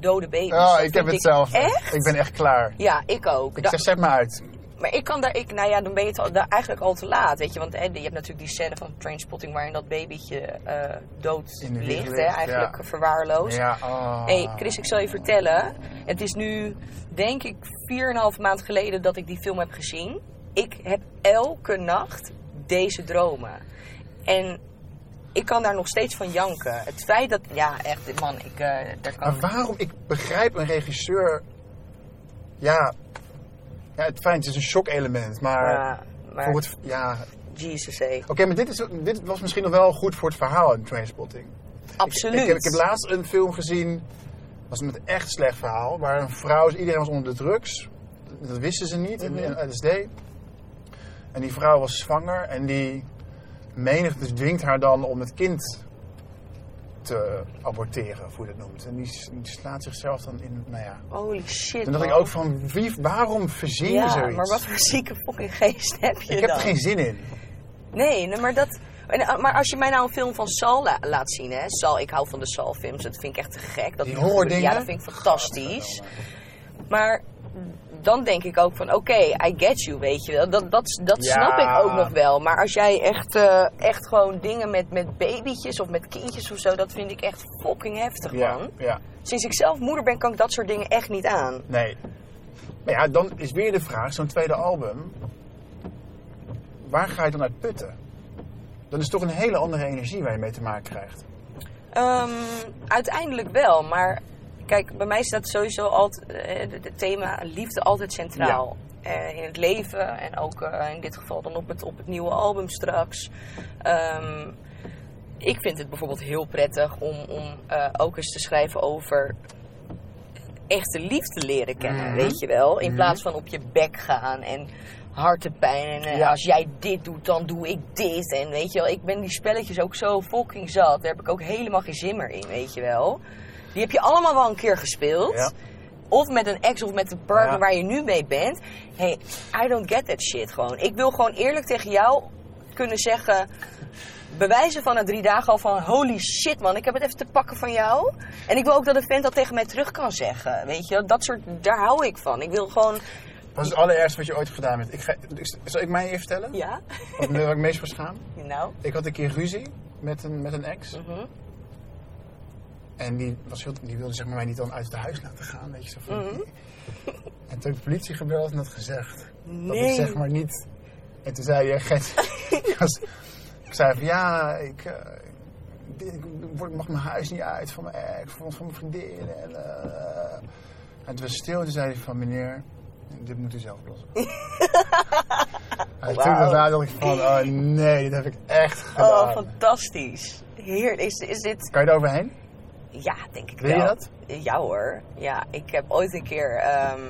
Dode baby's. Oh, Dat ik heb vind hetzelfde. Echt? Ik ben echt klaar. Ja, ik ook. Ik Da- zeg, zet me uit. maar ik kan daar, ik, nou ja, dan ben je het al, daar eigenlijk al te laat, weet je. Want hè, je hebt natuurlijk die scène van Trainspotting waarin dat babytje eh, dood ligt, hè, eigenlijk ja. verwaarloosd. Ja, oh. Hé, hey, Chris, ik zal je vertellen. Het is nu, denk ik, 4,5 maand geleden dat ik die film heb gezien. Ik heb elke nacht deze dromen. En ik kan daar nog steeds van janken. Het feit dat, ja, echt, man, ik, eh, daar kan... Maar waarom? Ik begrijp een regisseur. Ja, ja het fijn, het is een shock-element, maar, Ja, maar, voor het. Ja, Jesus, oké, maar dit, is, dit was misschien nog wel goed voor het verhaal in Trainspotting. Absoluut. Ik, heb, ik heb laatst een film gezien, was met een echt slecht verhaal, waar een vrouw, iedereen was onder de drugs, dat wisten ze niet, Mhm. en, en LSD. En die vrouw was zwanger en die menigte dwingt haar dan om het kind te aborteren, of hoe je dat noemt. En die, slaat zichzelf dan in, nou ja. Holy shit, Toen dacht ik ook van, wie, waarom verzin je Ja, zoiets? maar wat voor zieke fucking geest heb je ik heb er geen zin in. Nee, nee, maar dat... en, uh, Maar als je mij nou een film van Sal la- laat zien, hè. Sal, ik hou van de Sal-films. Dat vind ik echt te gek. Dat Die die horrordingen? Ja, dat vind ik fantastisch. Maar dan denk ik ook van, oké, I get you, weet je wel. Dat, dat, dat Ja. snap ik ook nog wel. Maar als jij echt, eh, echt gewoon dingen met, met babytjes of met kindjes of zo... dat vind ik echt fucking heftig, Ja, man. ja, Sinds ik zelf moeder ben, kan ik dat soort dingen echt niet aan. nee. Maar ja, dan is weer de vraag, zo'n tweede album, waar ga je dan uit putten? Dat is toch een hele andere energie waar je mee te maken krijgt. Ehm, uiteindelijk wel, maar kijk, bij mij staat sowieso altijd eh, het thema liefde altijd centraal. Eh, in het leven en ook eh, in dit geval dan op het, op het nieuwe album straks. Ehm, ik vind het bijvoorbeeld heel prettig om, om eh, ook eens te schrijven over echte liefde leren kennen, Mhm. weet je wel. In Mhm. plaats van op je bek gaan en hartepijn. En eh, Ja. als jij dit doet, dan doe ik dit. En weet je wel, ik ben die spelletjes ook zo fucking zat. Daar heb ik ook helemaal geen zin meer in, weet je wel. Die heb je allemaal wel een keer gespeeld. Ja. Of met een ex of met een partner Ja. waar je nu mee bent. Hey, I don't get that shit gewoon. Ik wil gewoon eerlijk tegen jou kunnen zeggen... Bewijzen van na drie dagen al van... Holy shit man, ik heb het even te pakken van jou. En ik wil ook dat een vent dat tegen mij terug kan zeggen. Weet je, dat soort... Daar hou ik van. Ik wil gewoon... Wat is het allerergste wat je ooit gedaan hebt? Ik ga, ik- zal ik mij even vertellen? Ja? Wat waar ik meest voor schaam? Nou? Ik had een keer ruzie met een, met een ex. Mhm. En die, was heel, die wilde zeg maar, mij niet dan uit het huis laten gaan. Weet je, zo Mhm. En toen heb ik de politie gebeld en dat gezegd. Dat Nee. ik zeg maar niet... En toen zei je, Gert... ik, was- ik zei van ja, ik, eh, dit, ik mag mijn huis niet uit van mijn ex, van, van mijn vriendin. En, eh, en toen was stil en toen zei hij van meneer, dit moet u zelf oplossen. en toen Wauw. daarna dacht ik van, oh nee, dit heb ik echt Oh, gedaan. fantastisch. Heer, is, is dit... kan je er overheen? Ja, denk ik Wil je wel. dat? Ja hoor. Ja, ik heb ooit een keer... ehm,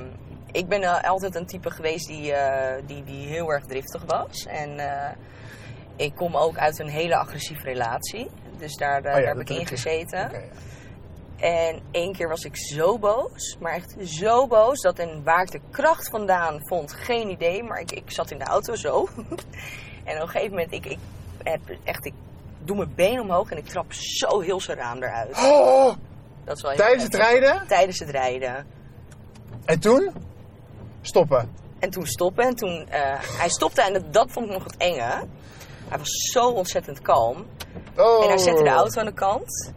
ik ben eh, altijd een type geweest die, eh, die, die heel erg driftig was. En eh, ik kom ook uit een hele agressieve relatie. Dus daar, Oh ja, daar heb ik in gezeten. Ja. En één keer was ik zo boos, maar echt zo boos, dat en waar ik de kracht vandaan vond, geen idee. Maar ik, ik zat in de auto zo. en op een gegeven moment, ik, ik heb echt, ik doe mijn been omhoog en ik trap zo heel zijn raam eruit. Oh, Dat is wel tijdens het rijden? Tijdens het rijden. En toen? Stoppen. En toen stoppen en toen, eh, hij stopte en dat, dat vond ik nog het enge. Hij was zo ontzettend kalm. Oh. En hij zette de auto aan de kant.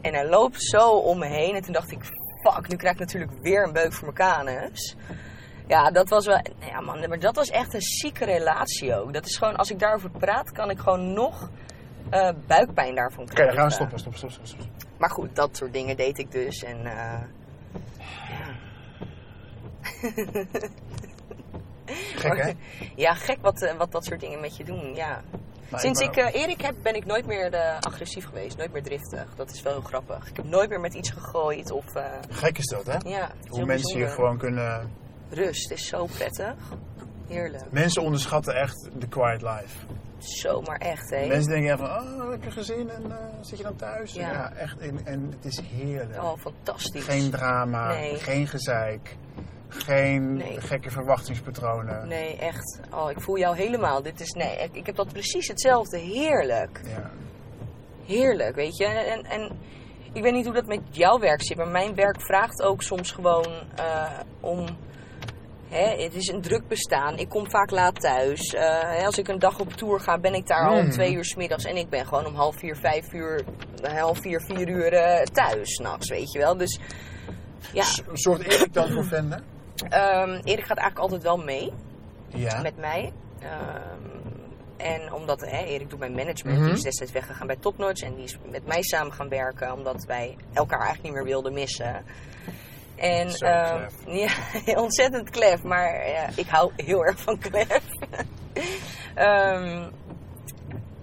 En hij loopt zo om me heen. En toen dacht ik, fuck, nu krijg ik natuurlijk weer een beuk voor mijn kanus. Ja, dat was wel... Ja man, maar dat was echt een zieke relatie ook. Dat is gewoon, als ik daarover praat, kan ik gewoon nog eh, buikpijn daarvan Oké, krijgen. dan gaan we stoppen. Stop, stop, stop. stop. Maar goed, dat soort dingen deed ik dus. En eh, Gek, hè? ja, gek wat, eh, wat dat soort dingen met je doen, ja. Maar Sinds ik Erik heb, ben ik nooit meer agressief geweest. Nooit meer driftig. Dat is wel heel grappig. Ik heb nooit meer met iets gegooid of... Gek is dat, hè? ja, Hoe mensen bijzonder. gewoon kunnen... Rust is zo prettig. Heerlijk. Mensen onderschatten echt de quiet life. Zo, maar echt, hè. Mensen denken van, oh, lekker gezin en eh, zit je dan thuis? Ja. Ja, echt. En, en het is heerlijk. Oh, fantastisch. Geen drama, Nee. geen gezeik, geen Nee. gekke verwachtingspatronen. Nee, echt. Oh, ik voel jou helemaal. Dit is, nee, ik, ik heb dat precies hetzelfde. Heerlijk. Ja. Heerlijk, weet je. En, en ik weet niet hoe dat met jouw werk zit, maar mijn werk vraagt ook soms gewoon eh, om. Hè, het is een druk bestaan. Ik kom vaak laat thuis. Eh, als ik een dag op tour ga, ben ik daar al om Mhm. twee uur 's middags. En ik ben gewoon om half vier, vijf uur, half vier, vier uur eh, thuis s'nachts, weet je wel. Dus ja, Z- Zorgt Erik dan voor Vende? ehm, Erik gaat eigenlijk altijd wel mee Ja. met mij. Ehm, en omdat hè, Erik doet mijn management, Mhm. die is destijds weggegaan bij Topnotch en die is met mij samen gaan werken, omdat wij elkaar eigenlijk niet meer wilden missen. En klef. ja, ontzettend klef, maar ja, ik hou heel erg van klef. Ehm,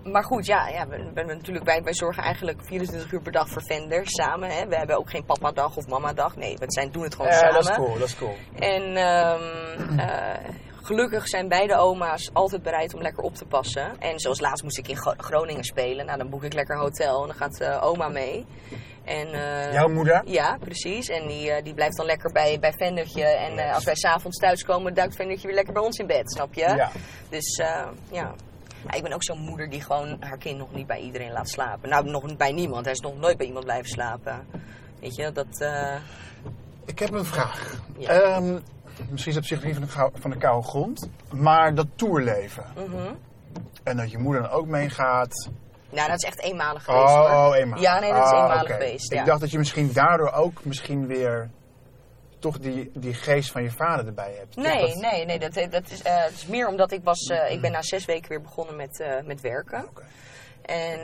maar goed, ja, ja we, we- natuurlijk, wij, wij zorgen eigenlijk 24 uur per dag voor vendors samen. Hè. We hebben ook geen papa-dag of mama-dag. Nee, we zijn, doen het gewoon Ja, samen. dat is cool, dat is cool. En ehm, eh, gelukkig zijn beide oma's altijd bereid om lekker op te passen. En zoals laatst moest ik in Gro- Groningen spelen. Nou, dan boek ik lekker een hotel en dan gaat eh, oma mee. En, eh, Jouw moeder? Ja, precies. En die, eh, die blijft dan lekker bij, bij Vendertje. En eh, als wij s'avonds thuiskomen, duikt Vendertje weer lekker bij ons in bed, snap je? Ja. Dus ja. Ik ben ook zo'n moeder die gewoon haar kind nog niet bij iedereen laat slapen. Nou, nog niet bij niemand. Hij is nog nooit bij iemand blijven slapen. Weet je, dat... Ik heb een vraag. Ja. Ehm, misschien is het op zich niet van de, gauw- van de koude grond, maar dat tourleven. mhm. En dat je moeder dan ook meegaat. Nou, dat is echt eenmalig geweest Oh, hoor. oh, eenmaal. Ja, nee, dat is Ah, eenmalig geweest. Ik ja. dacht dat je misschien daardoor ook misschien weer toch die, die geest van je vader erbij hebt. Nee, dat- nee, nee. Dat, dat is, eh, het is meer omdat ik was... eh, ik ben na zes weken weer begonnen met, eh, met werken. Oké. En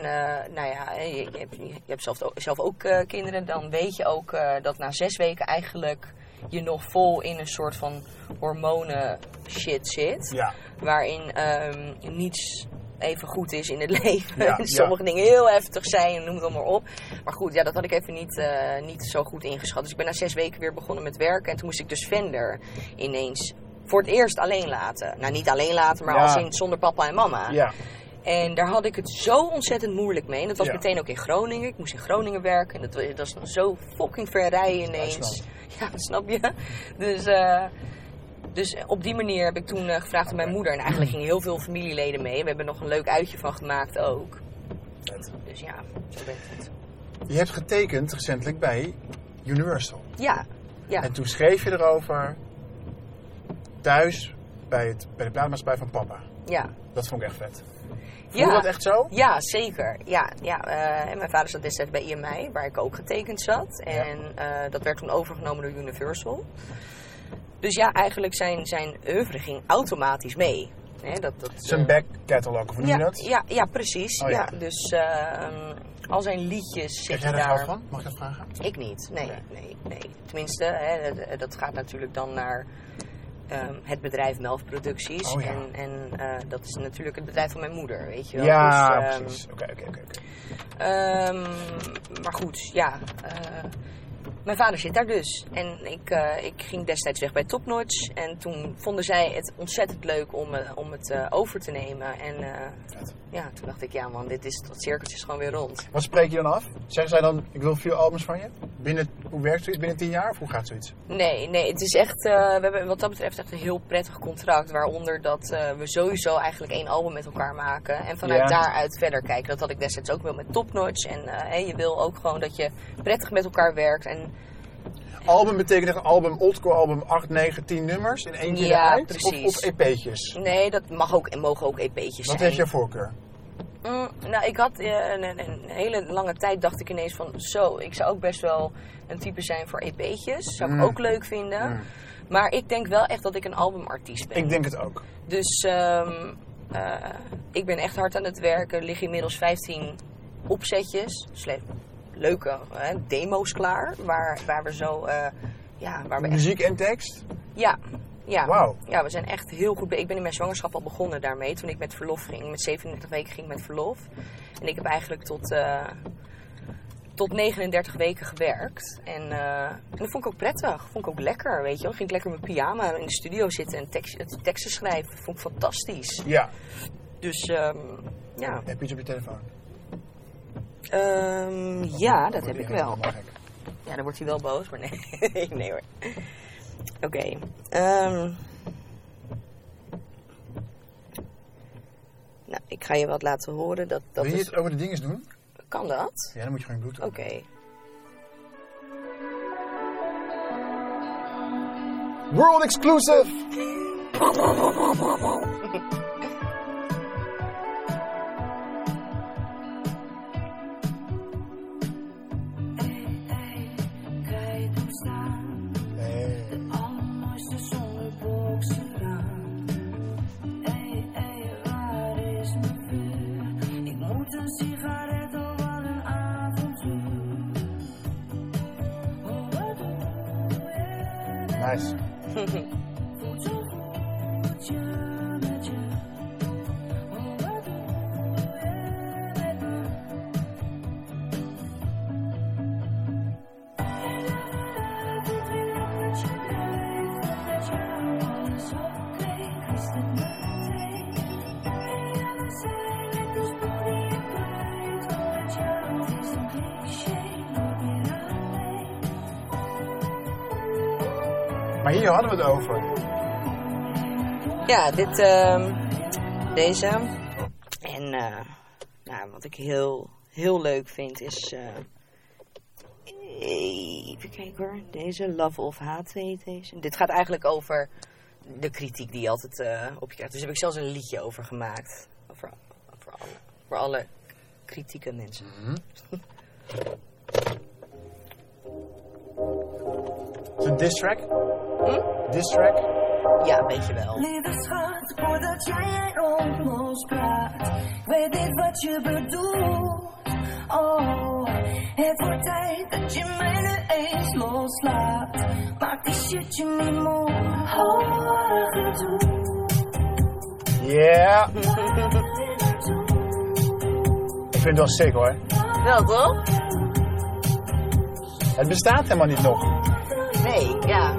nou ja, je, je hebt, je hebt zelf, ook- zelf ook kinderen. Dan weet je ook dat na zes weken eigenlijk je nog vol in een soort van hormonen shit zit. Ja, Waarin ehm, niets even goed is in het leven. Ja, Sommige dingen heel heftig zijn, noem het allemaal op. Maar goed, ja, dat had ik even niet, eh, niet zo goed ingeschat. Dus ik ben na zes weken weer begonnen met werken. En toen moest ik dus Vender ineens voor het eerst alleen laten. Nou, niet alleen laten, maar Ja. als in zonder papa en mama. ja. En daar had ik het zo ontzettend moeilijk mee. En dat was Ja. meteen ook in Groningen. Ik moest in Groningen werken. En dat, wa- dat is dan zo fucking ver rijden ineens. Ja, snap je? Dus, eh, dus op die manier heb ik toen eh, gevraagd aan mijn moeder. En eigenlijk gingen heel veel familieleden mee. We hebben nog een leuk uitje van gemaakt ook. Dus ja, zo werkt het. Je hebt getekend recentelijk bij Universal. Ja, ja. En toen schreef je erover thuis bij, het, bij de plaatmaatschappij van papa. ja. Dat vond ik echt vet. Voelde Ja. dat echt zo? Ja, zeker. Ja, ja, eh, en mijn vader zat destijds bij IMI, waar ik ook getekend zat. En eh, dat werd toen overgenomen door Universal. Dus ja, eigenlijk zijn, zijn oeuvre ging automatisch mee. Hè, dat, dat, Zijn eh, back catalog, of hoe noem je ja, dat? ja, ja, precies. Oh, ja. ja. Dus eh, al zijn liedjes zitten jij daar van? Mag ik dat vragen? Ik niet, nee, nee, nee. Tenminste, hè, dat- gaat natuurlijk dan naar ehm, het bedrijf Melfproducties. Oh, ja. En, en eh, dat is natuurlijk het bedrijf van mijn moeder, weet je wel. Ja, Dus, ehm, precies. Oké, oké, oké. Ehm, maar goed, ja. eh, mijn vader zit daar dus. En ik, eh, ik ging destijds weg bij Topnotch. En toen vonden zij het ontzettend leuk om, eh, om het eh, over te nemen. En ja, toen dacht ik, ja man, dit is, dat cirkeltje is gewoon weer rond. Wat spreek je dan af? Zeggen zij dan, ik wil vier albums van je? Binnen, hoe werkt zoiets? Binnen tien jaar? Of hoe gaat zoiets? Nee, nee, het is echt, eh, we hebben wat dat betreft echt een heel prettig contract. Waaronder dat eh, we sowieso eigenlijk één album met elkaar maken. En vanuit Ja. daaruit verder kijken. Dat had ik destijds ook wel met Topnotch. En eh, je wil ook gewoon dat je prettig met elkaar werkt. En Album betekent een album, oldschool album, 8, 9, 10 nummers in één keer Ja, precies. Of, of EP'tjes? nee, dat mag ook, mogen ook EP'tjes zijn. Wat heeft jouw voorkeur? Mm, nou, ik had eh, een, een, een hele lange tijd dacht ik ineens van zo, ik zou ook best wel een type zijn voor EP'tjes. Zou ik Mm. ook leuk vinden. Mm. Maar ik denk wel echt dat ik een albumartiest ben. Ik denk het ook. Dus ehm, eh, ik ben echt hard aan het werken. Er liggen inmiddels 15 opzetjes. Dus le- leuke hè, demo's klaar. Waar, waar we zo. eh, ja, waar we echt, Muziek en tekst? ja, ja. Ja, we zijn echt heel goed. Ik ben in mijn zwangerschap al begonnen daarmee. Toen ik met verlof ging. Met 37 weken ging ik met verlof. En ik heb eigenlijk tot. eh, tot 39 weken gewerkt. En, eh, en dat vond ik ook prettig. Vond ik ook lekker, weet je wel. Ging ik lekker mijn pyjama in de studio zitten en tekst, teksten schrijven. Vond ik fantastisch. Ja. Dus ehm, ja. Heb je iets op je telefoon? Ehm, ja, dat heb ik wel. Ja, dan wordt hij wel boos, maar nee. nee hoor. Oké. ehm. nou, ik ga je wat laten horen. Dat, dat Wil je is... het over de dinges doen? Kan dat? Ja, dan moet je gewoon bloed Oké. World exclusive! hadden we het over. Ja, dit, ehm, deze. En eh, nou, wat ik heel, heel leuk vind is. eh, even kijken hoor. Deze, Love of Hate heet deze. Dit gaat eigenlijk over de kritiek die je altijd eh, op je krijgt. Dus daar heb ik zelfs een liedje over gemaakt. Voor, voor, alle, voor alle kritieke mensen. Is het een diss track? Hm? Diss track? Ja, weet je wel. Lieve schat, voordat jij lospraat, ik weet niet wat je bedoelt. Oh, het wordt tijd dat je mij nu eens loslaat. Maak die shit je niet moe. Oh, gedoe. Yeah. Ik vind het wel sick hoor. Wel toch? Het bestaat helemaal niet nog. Nee, ja.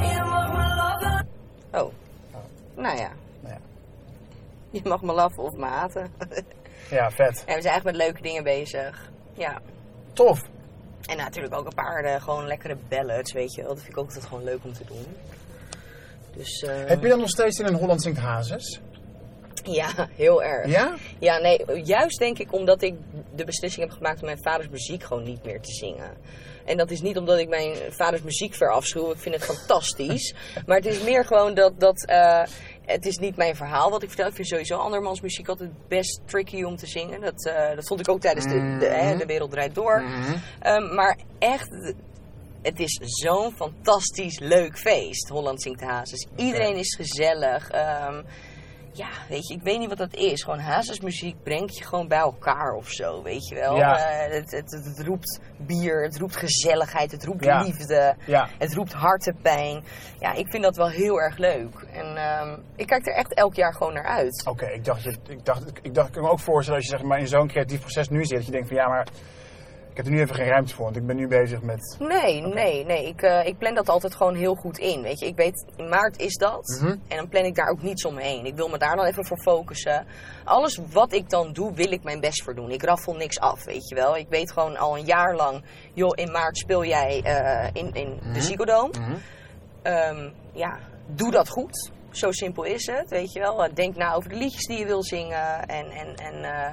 Je mag me loven. Oh. Nou ja. Ja. Je mag me laffen of me haten. Ja, vet. En we zijn echt met leuke dingen bezig. Ja. Tof. En natuurlijk ook een paar eh, gewoon lekkere ballads, weet je wel. Dat vind ik ook altijd gewoon leuk om te doen. Dus eh, Heb je dan nog steeds in een Holland Zingt Hazes? ja, heel erg. Ja? Ja, nee, juist denk ik omdat ik de beslissing heb gemaakt om mijn vaders muziek gewoon niet meer te zingen. En dat is niet omdat ik mijn vaders muziek verafschuw. Ik vind het fantastisch. maar het is meer gewoon dat, dat eh, het is niet mijn verhaal wat ik vertel. Ik vind sowieso andermans muziek altijd best tricky om te zingen. Dat, eh, dat vond ik ook tijdens de, de, hè, de Wereld Draait Door. Ehm, maar echt, het is zo'n fantastisch leuk feest, Holland Zingt Hazes. Iedereen is gezellig. Ehm, ja, weet je, ik weet niet wat dat is. Gewoon hazesmuziek brengt je gewoon bij elkaar of zo, weet je wel. Ja. Eh, het, het, het roept bier, het roept gezelligheid, het roept Ja. liefde, Ja. het roept hartepijn. Ja, ik vind dat wel heel erg leuk. En ehm, ik kijk er echt elk jaar gewoon naar uit. Oké, ik dacht, ik dacht, ik dacht, ik kan me ook voorstellen als je zeg maar in zo'n creatief proces nu zit, dat je denkt van ja, maar ik heb er nu even geen ruimte voor, want ik ben nu bezig met. Nee, nee, nee. Ik, eh, ik plan dat altijd gewoon heel goed in. Weet je, ik weet, in maart is dat. Mhm. En dan plan ik daar ook niets omheen. Ik wil me daar dan even voor focussen. Alles wat ik dan doe, wil ik mijn best voor doen. Ik raffel niks af, weet je wel. Ik weet gewoon al een jaar lang, joh, in maart speel jij eh, in, in de Ziggo Dome. Ehm, ja, doe dat goed. Zo simpel is het, weet je wel. Denk na over de liedjes die je wil zingen en, en, en eh,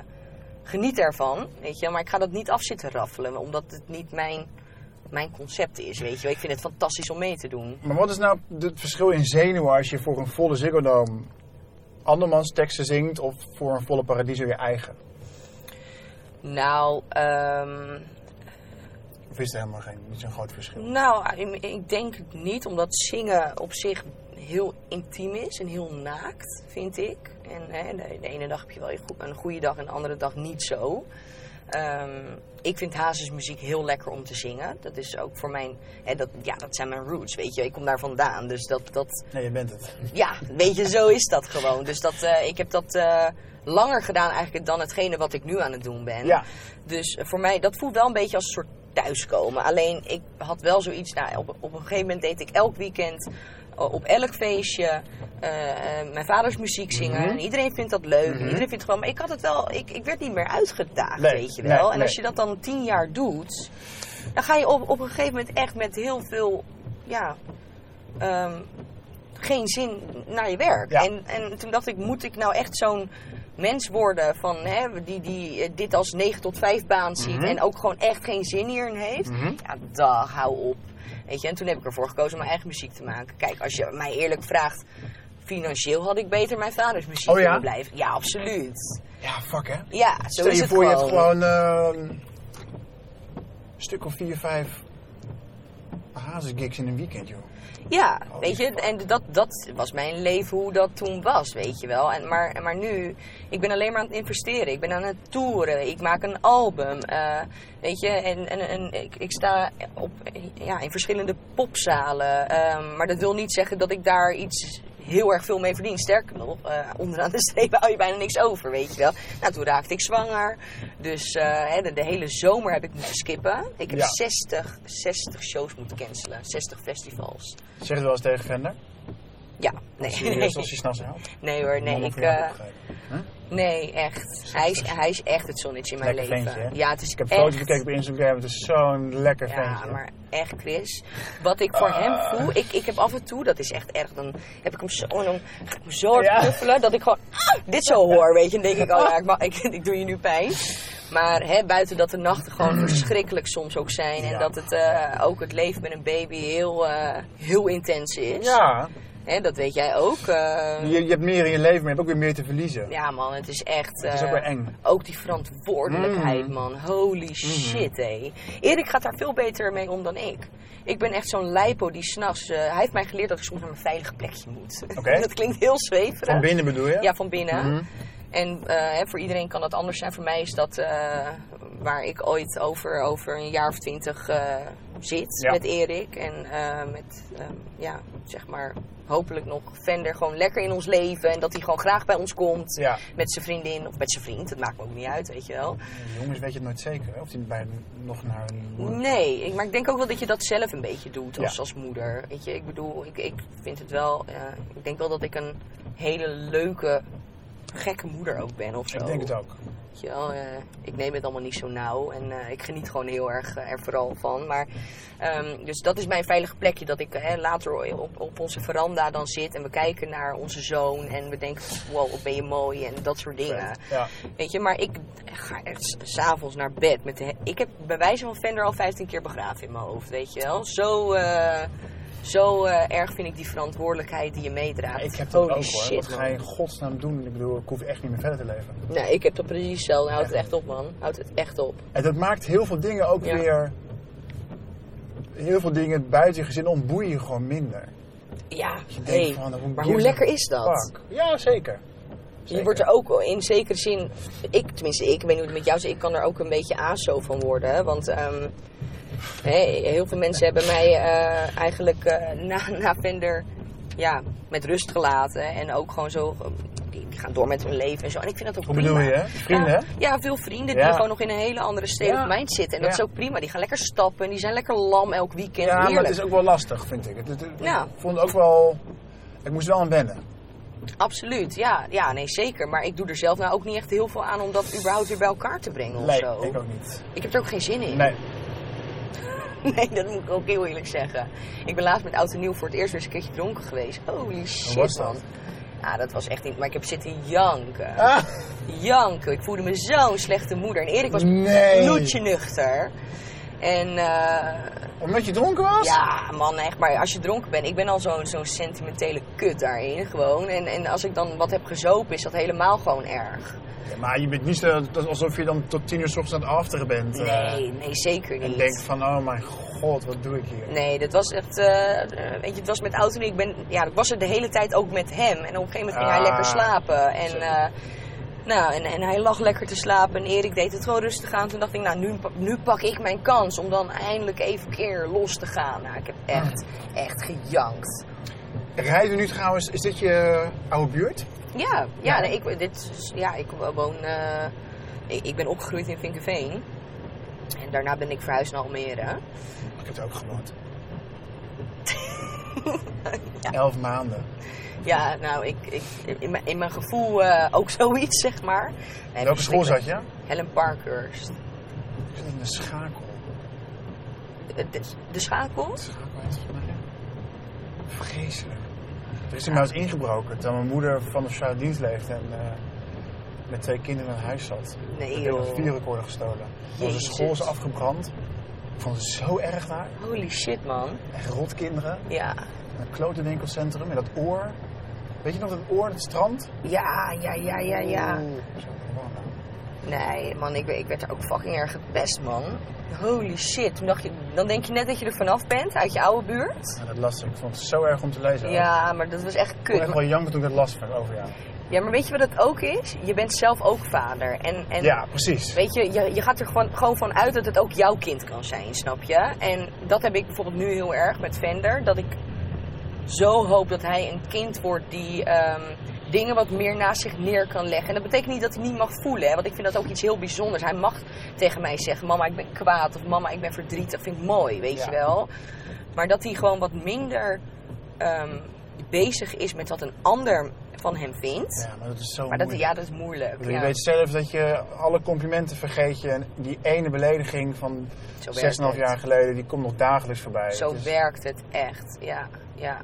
geniet ervan, weet je. Maar ik ga dat niet af zitten raffelen, omdat het niet mijn, mijn concept is, weet je. Ik vind het fantastisch om mee te doen. Maar wat is nou het verschil in zenuwen als je voor een volle Ziggo Dome andermans teksten zingt of voor een volle Paradiso je eigen? Nou, ehm, Of is er helemaal geen, niet zo'n groot verschil? nou, ik- ik denk het niet, omdat zingen op zich heel intiem is en heel naakt, vind ik. En hè, de, de ene dag heb je wel een goe- een goede dag en de andere dag niet zo. Ehm, ik vind hazesmuziek heel lekker om te zingen. Dat is ook voor mijn, hè, dat, ja, dat zijn mijn roots, weet je. Ik kom daar vandaan, dus dat, dat, Nee, je bent het. ja, weet je, zo is dat gewoon. Dus dat, eh, ik heb dat eh, langer gedaan eigenlijk dan hetgene wat ik nu aan het doen ben. Ja. Dus eh, voor mij, dat voelt wel een beetje als een soort thuiskomen. Alleen, ik had wel zoiets, nou, op, op een gegeven moment deed ik elk weekend op elk feestje eh, eh, mijn vaders muziek zingen. Mhm. En iedereen vindt dat leuk. en Mhm. iedereen vindt het gewoon, maar ik had het wel, ik, ik werd niet meer uitgedaagd, Nee, weet je nee, wel. en als je dat dan tien jaar doet, dan ga je op, op een gegeven moment echt met heel veel, ja, ehm, geen zin naar je werk. Ja. En, en toen dacht ik, moet ik nou echt zo'n mens worden van, hè, die, die eh, dit als 9 tot 5 baan ziet Mhm. en ook gewoon echt geen zin hierin heeft? Ja, dag, hou op. Weet je, en toen heb ik ervoor gekozen om mijn eigen muziek te maken. Kijk, als je mij eerlijk vraagt, financieel had ik beter mijn vaders muziek Oh ja? kunnen blijven. Ja, absoluut. Ja, fuck hè. Ja, zo Stel is je het voor, je gewoon. hebt gewoon eh, een stuk of vier, vijf hazesgigs in een weekend, joh. Ja, Holy weet je, en dat, dat was mijn leven hoe dat toen was, weet je wel. En, maar, maar nu, ik ben alleen maar aan het investeren. Ik ben aan het toeren. Ik maak een album, eh, weet je. En, en, en ik, ik sta op, ja, in verschillende popzalen. Ehm, maar dat wil niet zeggen dat ik daar iets heel erg veel mee verdien. Sterker nog, eh, onderaan de streep hou je bijna niks over, weet je wel. Nou, toen raakte ik zwanger. Dus hè, de, de hele zomer heb ik moeten skippen. Ik heb Ja. 60, 60 shows moeten cancelen. 60 festivals. Zeg je het wel eens tegen Vender? Ja, nee. Serieus, als hij s'nachts helpt? Nee hoor, nee. Ik, eh, opgegeven? Nee, echt. Hij is, hij is echt het zonnetje in mijn Lekker leven. ventje, ja, het is Ik heb foto's bekeken op Instagram, het is zo'n lekker Ja, ventje. maar echt, Chris. Wat ik voor hem voel, ik, ik heb af en toe, dat is echt erg, dan heb ik hem zo, dan ga ik hem zo hard Ja. knuffelen, dat ik gewoon ah, dit zo hoor, weet je. En dan denk ik, oh ja, ik, ik, ik doe je nu pijn. Maar hè, buiten dat de nachten gewoon verschrikkelijk soms ook zijn. En Ja. dat het eh, ook het leven met een baby heel, eh, heel intens is. Ja, Hè, dat weet jij ook. eh, je, je hebt meer in je leven, maar je hebt ook weer meer te verliezen. Ja man, het is echt... Het is ook eh, weer eng. Ook die verantwoordelijkheid Mm. man, holy shit hé. Erik gaat daar veel beter mee om dan ik. Ik ben echt zo'n lijpo die s'nachts... eh hij heeft mij geleerd dat ik soms naar mijn veilige plekje moet. Oké. dat klinkt heel zweverig. Van binnen bedoel je? Ja, van binnen. Mhm. En eh, voor iedereen kan dat anders zijn. Voor mij is dat eh, waar ik ooit over, over een jaar of twintig eh, zit Ja. met Erik. En met, ehm, ja, zeg maar, hopelijk nog Vender gewoon lekker in ons leven. En dat hij gewoon graag bij ons komt. Ja. Met zijn vriendin of met zijn vriend. Dat maakt me ook niet uit, weet je wel. Jongens, weet je het nooit zeker, hè? of die bij nog naar een Nee, ik, maar ik denk ook wel dat je dat zelf een beetje doet als, Ja. als moeder. Weet je, ik bedoel, ik, ik vind het wel... ik denk wel dat ik een hele leuke, gekke moeder ook ben of zo. Ik denk het ook. Weet je wel, eh, ik neem het allemaal niet zo nauw en eh, ik geniet gewoon heel erg eh, er vooral van. Maar, ehm, dus dat is mijn veilige plekje, dat ik later op, op onze veranda dan zit en we kijken naar onze zoon en we denken, wow, wat ben je mooi en dat soort dingen. Ja. Weet je, maar ik ga echt s- s'avonds naar bed. Met de, ik heb bij wijze van Vender al 15 keer begraven in mijn hoofd, weet je wel. Zo, zo eh, erg vind ik die verantwoordelijkheid die je meedraagt. Ik heb dat Holy ook hoor. shit, Wat ga je in godsnaam doen? Ik bedoel, ik hoef echt niet meer verder te leven. Nee, ik heb dat precies hetzelfde. Houd het echt op, man. Houd het echt op. En dat maakt heel veel dingen ook Ja. weer... Heel veel dingen buiten je gezin om boeien je gewoon minder. Ja, Je denkt hey, van, hoe maar hoe lekker is dat? Fuck. Ja, zeker. Je wordt er ook in zekere zin, ik, tenminste ik, ik weet niet hoe het met jou zit, ik kan er ook een beetje aso van worden. Want ehm, hè, heel veel mensen hebben mij eh, eigenlijk eh, na, na Vender ja, met rust gelaten. En ook gewoon zo, die, die gaan door met hun leven en zo. En ik vind dat ook Hoe prima. bedoel je, hè? Vrienden, ja, hè? Ja, veel vrienden Ja. die gewoon nog in een hele andere state Ja. of mind zitten. En dat is ook prima. Die gaan lekker stappen, die zijn lekker lam elk weekend. Ja, maar het is ook wel lastig, vind ik. Het, het- het- Ja. Ik vond ook wel... Ik moest wel aan wennen. Absoluut, ja, ja, nee zeker. Maar ik doe er zelf nou ook niet echt heel veel aan om dat überhaupt weer bij elkaar te brengen of Nee, zo. ik ook niet. Ik heb er ook geen zin in. Nee. Nee, dat moet ik ook heel eerlijk zeggen. Ik ben laatst met Oud en Nieuw voor het eerst weer eens een keertje dronken geweest. Holy shit, was dat? man. Ja, dat was echt niet... Maar ik heb zitten janken. Ah, Janken. Ik voelde me zo'n slechte moeder. En Erik was Nee. bloedje nuchter. En eh, omdat je dronken was? ja, man, echt. Maar als je dronken bent, ik ben al zo'n zo'n sentimentele kut daarin gewoon. En, en als ik dan wat heb gezopen, is dat helemaal gewoon erg. Ja, Maar je bent niet zo alsof je dan tot tien uur s ochtends aan het afteren bent. eh, Nee, nee, zeker En niet. denkt van, oh mijn god, wat doe ik hier? Nee, dat was echt. eh, eh, weet je, het was met auto en ik ben. Ja, ik was er de hele tijd ook met hem. En op een gegeven moment ging hij Ah, lekker slapen. En, nou, en, en hij lag lekker te slapen. En Erik deed het gewoon rustig aan. Toen dacht ik, nou, nu, nu pak ik mijn kans om dan eindelijk even een keer los te gaan. Nou, ik heb echt, echt gejankt. Rijden nu trouwens, is dit je oude buurt? Ja, ja, Ja. nee, ik, dit, ja ik woon. eh, ik, ik ben opgegroeid in Vinkenveen. En daarna ben ik verhuisd naar Almere. Ik heb er ook gewoond. Elf maanden. Ja, nou, ik, ik, in, mijn, in mijn gevoel eh, ook zoiets, zeg maar. Welke school zat je? Helen Parkhurst. Ik zat in de schakel. De, de, de schakel? Schakel heet het volgens mij. Vreselijk. Er is in eens ingebroken terwijl mijn moeder van de sociale dienst leefde en eh, met twee kinderen in huis zat. Nee, Ik heb een joh. videorecorder gestolen. Onze school is afgebrand. Ik vond het zo erg daar. Holy shit, man. Echt rotkinderen. Ja. Een klote winkelcentrum in dat oor. Weet je nog dat oor, het strand? Ja, ja, ja, ja, ja. Oeh, zo gewoon. Nee, man, ik, ik werd er ook fucking erg gepest, man. Holy shit. Toen dacht je, dan denk je net dat je er vanaf bent, uit je oude buurt. Ja, dat las ik. Ik vond het zo erg om te lezen. ook. Ja, maar dat was echt Ik kon kut. echt wel janken toen ik dat las van over jou. Ja, maar weet je wat het ook is? Je bent zelf ook vader. En, en Ja, precies. Weet je, je, je gaat er gewoon, gewoon van uit dat het ook jouw kind kan zijn, snap je? En dat heb ik bijvoorbeeld nu heel erg met Vender. Dat ik zo hoop dat hij een kind wordt die ehm, dingen wat meer naast zich neer kan leggen. En dat betekent niet dat hij niet mag voelen, hè, want ik vind dat ook iets heel bijzonders. Hij mag tegen mij zeggen, mama ik ben kwaad of mama ik ben verdrietig. Dat vind ik mooi, weet Ja. je wel. Maar dat hij gewoon wat minder ehm, bezig is met wat een ander van hem vindt. Ja, maar dat is zo Maar dat, moeilijk. ja, dat is moeilijk. Ja. Je weet zelf dat je alle complimenten vergeet je. En die ene belediging van Zo werkt 6,5 het. jaar geleden, die komt nog dagelijks voorbij. Zo Het is- werkt het echt, ja, ja.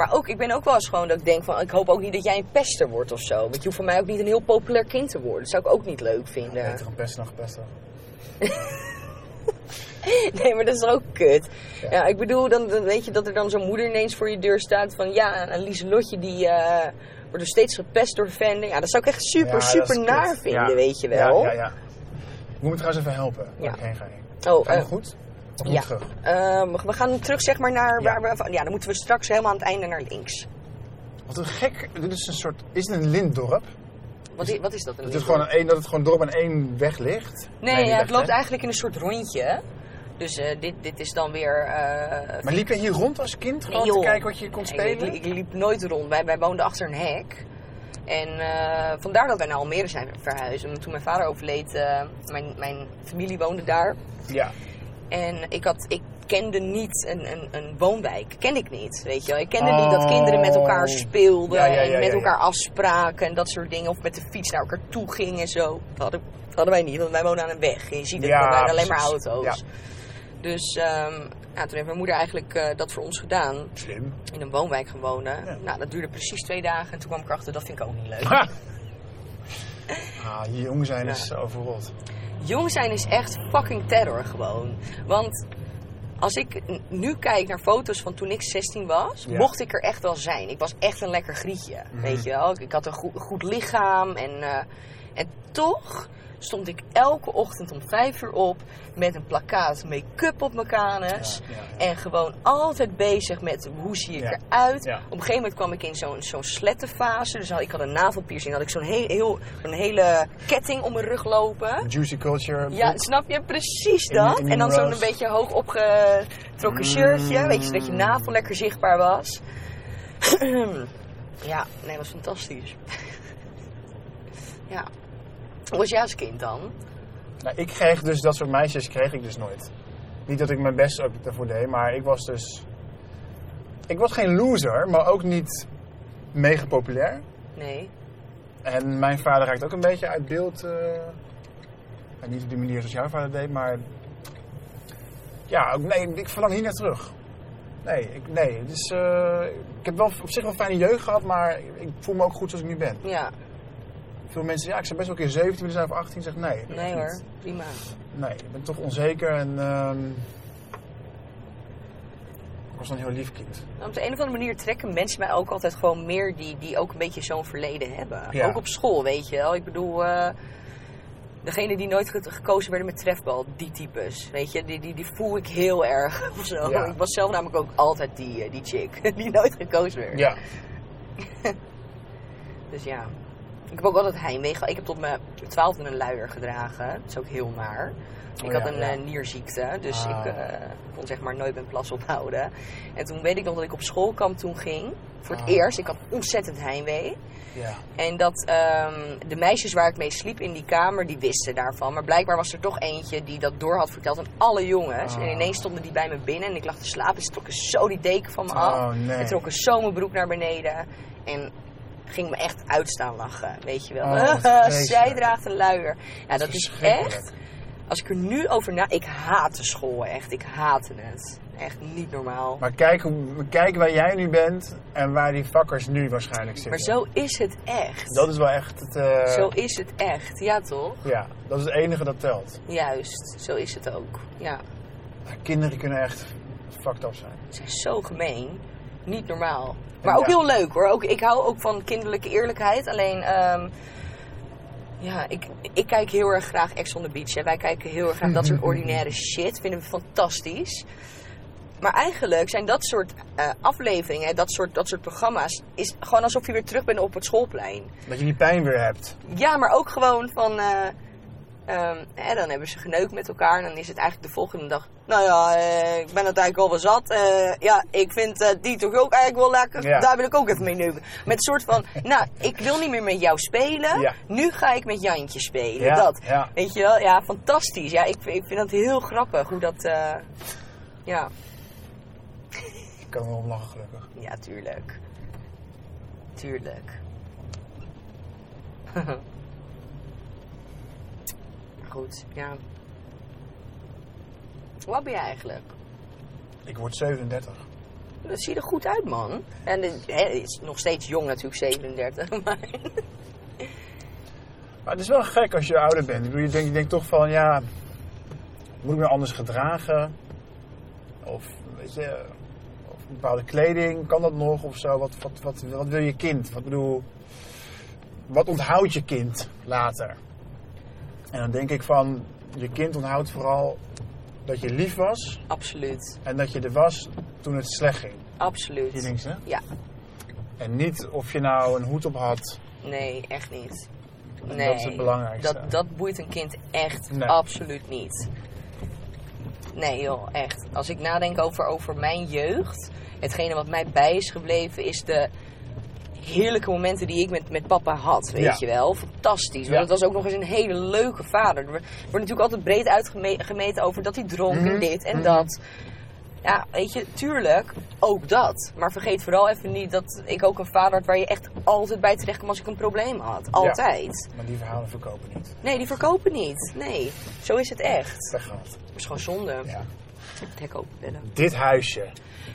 Maar ook, ik ben ook wel eens gewoon dat ik denk van, ik hoop ook niet dat jij een pester wordt of zo. Want je hoeft voor mij ook niet een heel populair kind te worden. Dat zou ik ook niet leuk vinden. Beter een pesten dan gepesten. Nee, maar dat is ook kut. Ja. Ja, ik bedoel, dan, dan weet je dat er dan zo'n moeder ineens voor je deur staat van, ja, en Lieselotje die eh, wordt dus steeds gepest door Vender. Ja, dat zou ik echt super, Ja, super kut. naar vinden, Ja. weet je wel. Ja, ja, ja. Ik moet me trouwens even helpen. Ja. ik heen ga. Oh, Ga eh, goed? Of ja. terug? Ehm, we gaan terug zeg maar naar Ja. waar we... Ja, dan moeten we straks helemaal aan het einde naar links. Wat een gek. Dit is een soort. Is het een lintdorp? Wat is, wat is dat? een Het is gewoon een, dat het gewoon dorp aan één weg ligt? Nee, ja, het loopt hè? eigenlijk in een soort rondje. Dus eh, dit, dit is dan weer... eh, Maar liep je hier rond als kind? Gewoon Nee, te kijken wat je kon spelen? ik, ik liep nooit rond. Wij, wij woonden achter een hek. En eh, vandaar dat wij naar Almere zijn verhuisd. En Toen mijn vader overleed, mijn, mijn familie woonde daar. Ja. En ik, had, ik kende niet een, een, een woonwijk. Kende ik niet, weet je wel. Ik kende niet dat kinderen met elkaar Oh. speelden. Ja, ja, ja, en met elkaar afspraken en dat soort dingen. Of met de fiets naar elkaar toe gingen en zo. Dat hadden, dat hadden wij niet, want wij wonen aan een weg. En je ziet het, Ja, bijna alleen maar auto's. Ja. Dus ja, toen heeft mijn moeder eigenlijk eh, dat voor ons gedaan. Slim. In een woonwijk gaan wonen. Nou, dat duurde precies twee dagen. En toen kwam ik achter, dat vind ik ook niet leuk. Ah, hier jong zijn is overrot. Jong zijn is echt fucking terror gewoon. Want als ik nu kijk naar foto's van toen ik 16 was, Ja. mocht ik er echt wel zijn. Ik was echt een lekker grietje, Mhm. weet je wel. Ik had een goed, goed lichaam en eh, En toch stond ik elke ochtend om vijf uur op met een plakkaat make-up op mijn kanus. Ja, ja, ja. En gewoon altijd bezig met hoe zie ik eruit. Op een gegeven moment kwam ik in zo'n zo'n slettenfase. Dus had, ik had een navelpiercing. had ik zo'n heel, heel, zo'n hele ketting om mijn rug lopen. Juicy culture. Ja, snap je? Precies dat. in en dan zo'n een beetje hoog opgetrokken shirtje. Weet je, zodat je navel lekker zichtbaar was. ja, nee, dat was fantastisch. ja. Hoe was jij als kind dan? Nou, ik kreeg dus dat soort meisjes kreeg ik dus nooit. Niet dat ik mijn best ook ervoor deed, maar ik was dus... Ik was geen loser, maar ook niet mega populair. Nee. En mijn vader raakt ook een beetje uit beeld. eh, niet op die manier zoals jouw vader deed, maar... Ja, ook, nee, ik verlang hier naar terug. Nee, ik, nee. Dus, eh, ik heb wel op zich wel een fijne jeugd gehad, maar ik voel me ook goed zoals ik nu ben. Ja. Veel mensen zeggen, ja, ik zou best wel een keer 17 willen zijn of 18. Zeg nee. Nee hoor. niet. Prima. Nee, ik ben toch onzeker en... ehm, ik was dan een heel lief kind. Nou, Op de een of andere manier trekken mensen mij ook altijd gewoon meer die, die ook een beetje zo'n verleden hebben. Ja. Ook op school, weet je wel. Ik bedoel, eh degene die nooit ge- gekozen werden met trefbal, die types. Weet je, die, die, die voel ik heel erg of zo. Ja. Ik was zelf namelijk ook altijd die, eh, die chick die nooit gekozen werd. Ja. Dus ja. Ik heb ook altijd heimwee gehad. Ik heb tot mijn twaalfde een luier gedragen. Dat is ook heel naar. Ik Oh had ja, een ja. eh, nierziekte, dus Ah. ik eh, kon zeg maar nooit mijn plas ophouden. En toen weet ik nog dat ik op schoolkamp toen ging. Voor het Ah. eerst. Ik had ontzettend heimwee. Ja. En dat ehm, de meisjes waar ik mee sliep in die kamer, die wisten daarvan. Maar blijkbaar was er toch eentje die dat door had verteld aan alle jongens. Ah. En ineens stonden die bij me binnen en ik lag te slapen. Ze trokken zo die deken van me af. Oh, nee. En trokken zo mijn broek naar beneden. En ging me echt uitstaan lachen, weet je wel. Oh, Zij draagt een luier. Ja, dat is echt... Als ik er nu over na... Ik haat de school, echt. Ik haatte het. Echt niet normaal. Maar kijk, hoe- kijk waar jij nu bent en waar die vakkers nu waarschijnlijk zitten. Maar zo is het echt. Dat is wel echt het... eh, Zo is het echt. Ja, toch? Ja, dat is het enige dat telt. Juist, zo is het ook. Ja, Kinderen kunnen echt fucked up zijn. ze zijn zo gemeen. Niet normaal. Maar ook Ja. heel leuk hoor. Ook, ik hou ook van kinderlijke eerlijkheid. Alleen, ehm, ja, ik, ik kijk heel erg graag Ex on the Beach. Hè. Wij kijken heel erg graag dat soort ordinaire shit. Vinden we fantastisch. Maar eigenlijk zijn dat soort eh, afleveringen, dat soort, dat soort programma's, is gewoon alsof je weer terug bent op het schoolplein. Dat je die pijn weer hebt. Ja, maar ook gewoon van. eh, ehm, hè, dan hebben ze geneukt met elkaar. En dan is het eigenlijk de volgende dag. Nou ja, eh, ik ben het eigenlijk al wel zat. Eh, ja, ik vind eh, die toch ook eigenlijk wel lekker. Ja. Daar wil ik ook even mee neuken. Met een soort van. Nou, ik wil niet meer met jou spelen. Ja. Nu ga ik met Jantje spelen. Ja, dat. Weet je wel? Ja, fantastisch. Ja, ik, ik vind dat heel grappig hoe dat. ja. Ik kan wel om lachen gelukkig. ja, tuurlijk. Tuurlijk. Goed, ja. Hoe oud ben je eigenlijk? Ik word 37. Dat ziet er goed uit, man. En het is nog steeds jong natuurlijk, 37. Maar Maar het is wel gek als je ouder bent. Ik bedoel, je denkt, je denkt toch van, ja, moet ik me anders gedragen? Of, weet je, of bepaalde kleding, kan dat nog of zo? Wat, wat, wat, wat wil je kind? Wat bedoel, wat onthoudt je kind later? En dan denk ik van, je kind onthoudt vooral dat je lief was absoluut. en dat je er was toen het slecht ging. Absoluut. Je denkt, hè? Ja, En niet of je nou een hoed op had. nee, echt niet. En Nee, dat is het belangrijkste. Dat, dat boeit een kind echt Nee. absoluut niet. Nee joh, echt. Als ik nadenk over, over mijn jeugd, hetgene wat mij bij is gebleven is de heerlijke momenten die ik met, met papa had, weet Ja. je wel. Fantastisch. Ja. Want het was ook nog eens een hele leuke vader. Er wordt natuurlijk altijd breed uitgemeten over dat hij dronk en Mhm. dit en Mhm. dat. Ja, weet je, tuurlijk, ook dat. Maar vergeet vooral even niet dat ik ook een vader had waar je echt altijd bij terecht kwam als ik een probleem had. Altijd. Maar die verhalen verkopen niet. Nee, die verkopen niet. Nee, zo is het echt. Weggehaald. Dat is gewoon zonde. Ja. Het hek open willen. Dit huisje.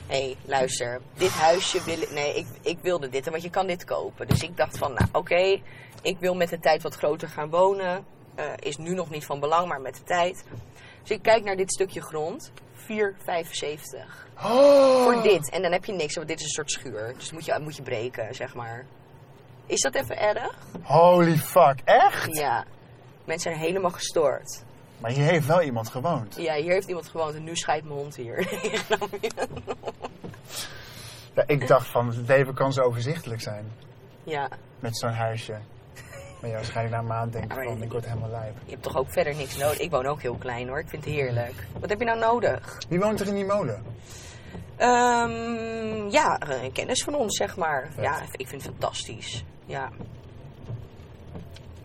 Hé, hey, luister. Dit huisje wil ik... Nee, ik, ik wilde dit, want je kan dit kopen. Dus ik dacht van, nou oké, ik wil met de tijd wat groter gaan wonen. Eh, is nu nog niet van belang, maar met de tijd. Dus ik kijk naar dit stukje grond. 4,75. Oh. Voor dit. En dan heb je niks, want dit is een soort schuur. Dus moet je, moet je breken, zeg maar. Is dat even erg? Holy fuck, echt? Ja. Mensen zijn helemaal gestoord. Maar hier heeft wel iemand gewoond. Ja, hier heeft iemand gewoond en nu scheidt mijn hond hier. Ja, ik dacht van, het leven kan zo overzichtelijk zijn. ja. Met zo'n huisje. Maar ja, waarschijnlijk na een maand denk ik Ja, van, ik word helemaal lijp. Je hebt toch ook verder niks nodig. Ik woon ook heel klein hoor. Ik vind het heerlijk. Wat heb je nou nodig? Wie woont er in die molen? Ehm, ja, een kennis van ons, zeg maar. Ja, ik vind het fantastisch. Ja.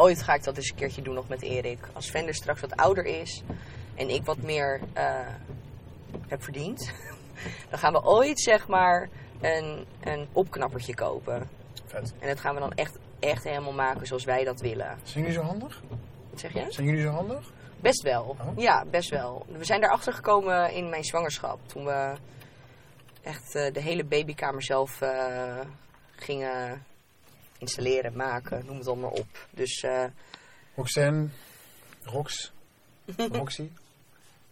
Ooit ga ik dat eens een keertje doen nog met Erik. Als Vender straks wat ouder is en ik wat meer eh, heb verdiend, dan gaan we ooit, zeg maar, een, een opknappertje kopen. Vet. En dat gaan we dan echt, echt helemaal maken zoals wij dat willen. Zijn jullie zo handig? Wat zeg je? Zijn jullie zo handig? Best wel. Oh. Ja, best wel. We zijn erachter gekomen in mijn zwangerschap. Toen we echt eh, de hele babykamer zelf eh, gingen installeren, maken, noem het allemaal op. Dus eh, Roxanne, Rox, Roxy,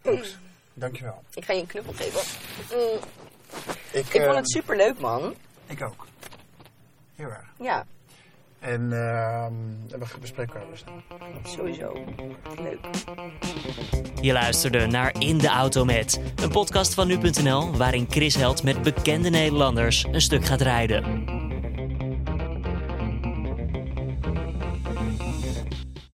Rox, dankjewel. ik ga je een knuffel geven. Mm, Ik, ik vond eh, het super leuk, man. Ik ook. Heel erg. Ja, En ehm we bespreken elkaar dus. sowieso. Leuk. Je luisterde naar In de Auto Met, een podcast van nu.nl waarin Chris Held met bekende Nederlanders een stuk gaat rijden.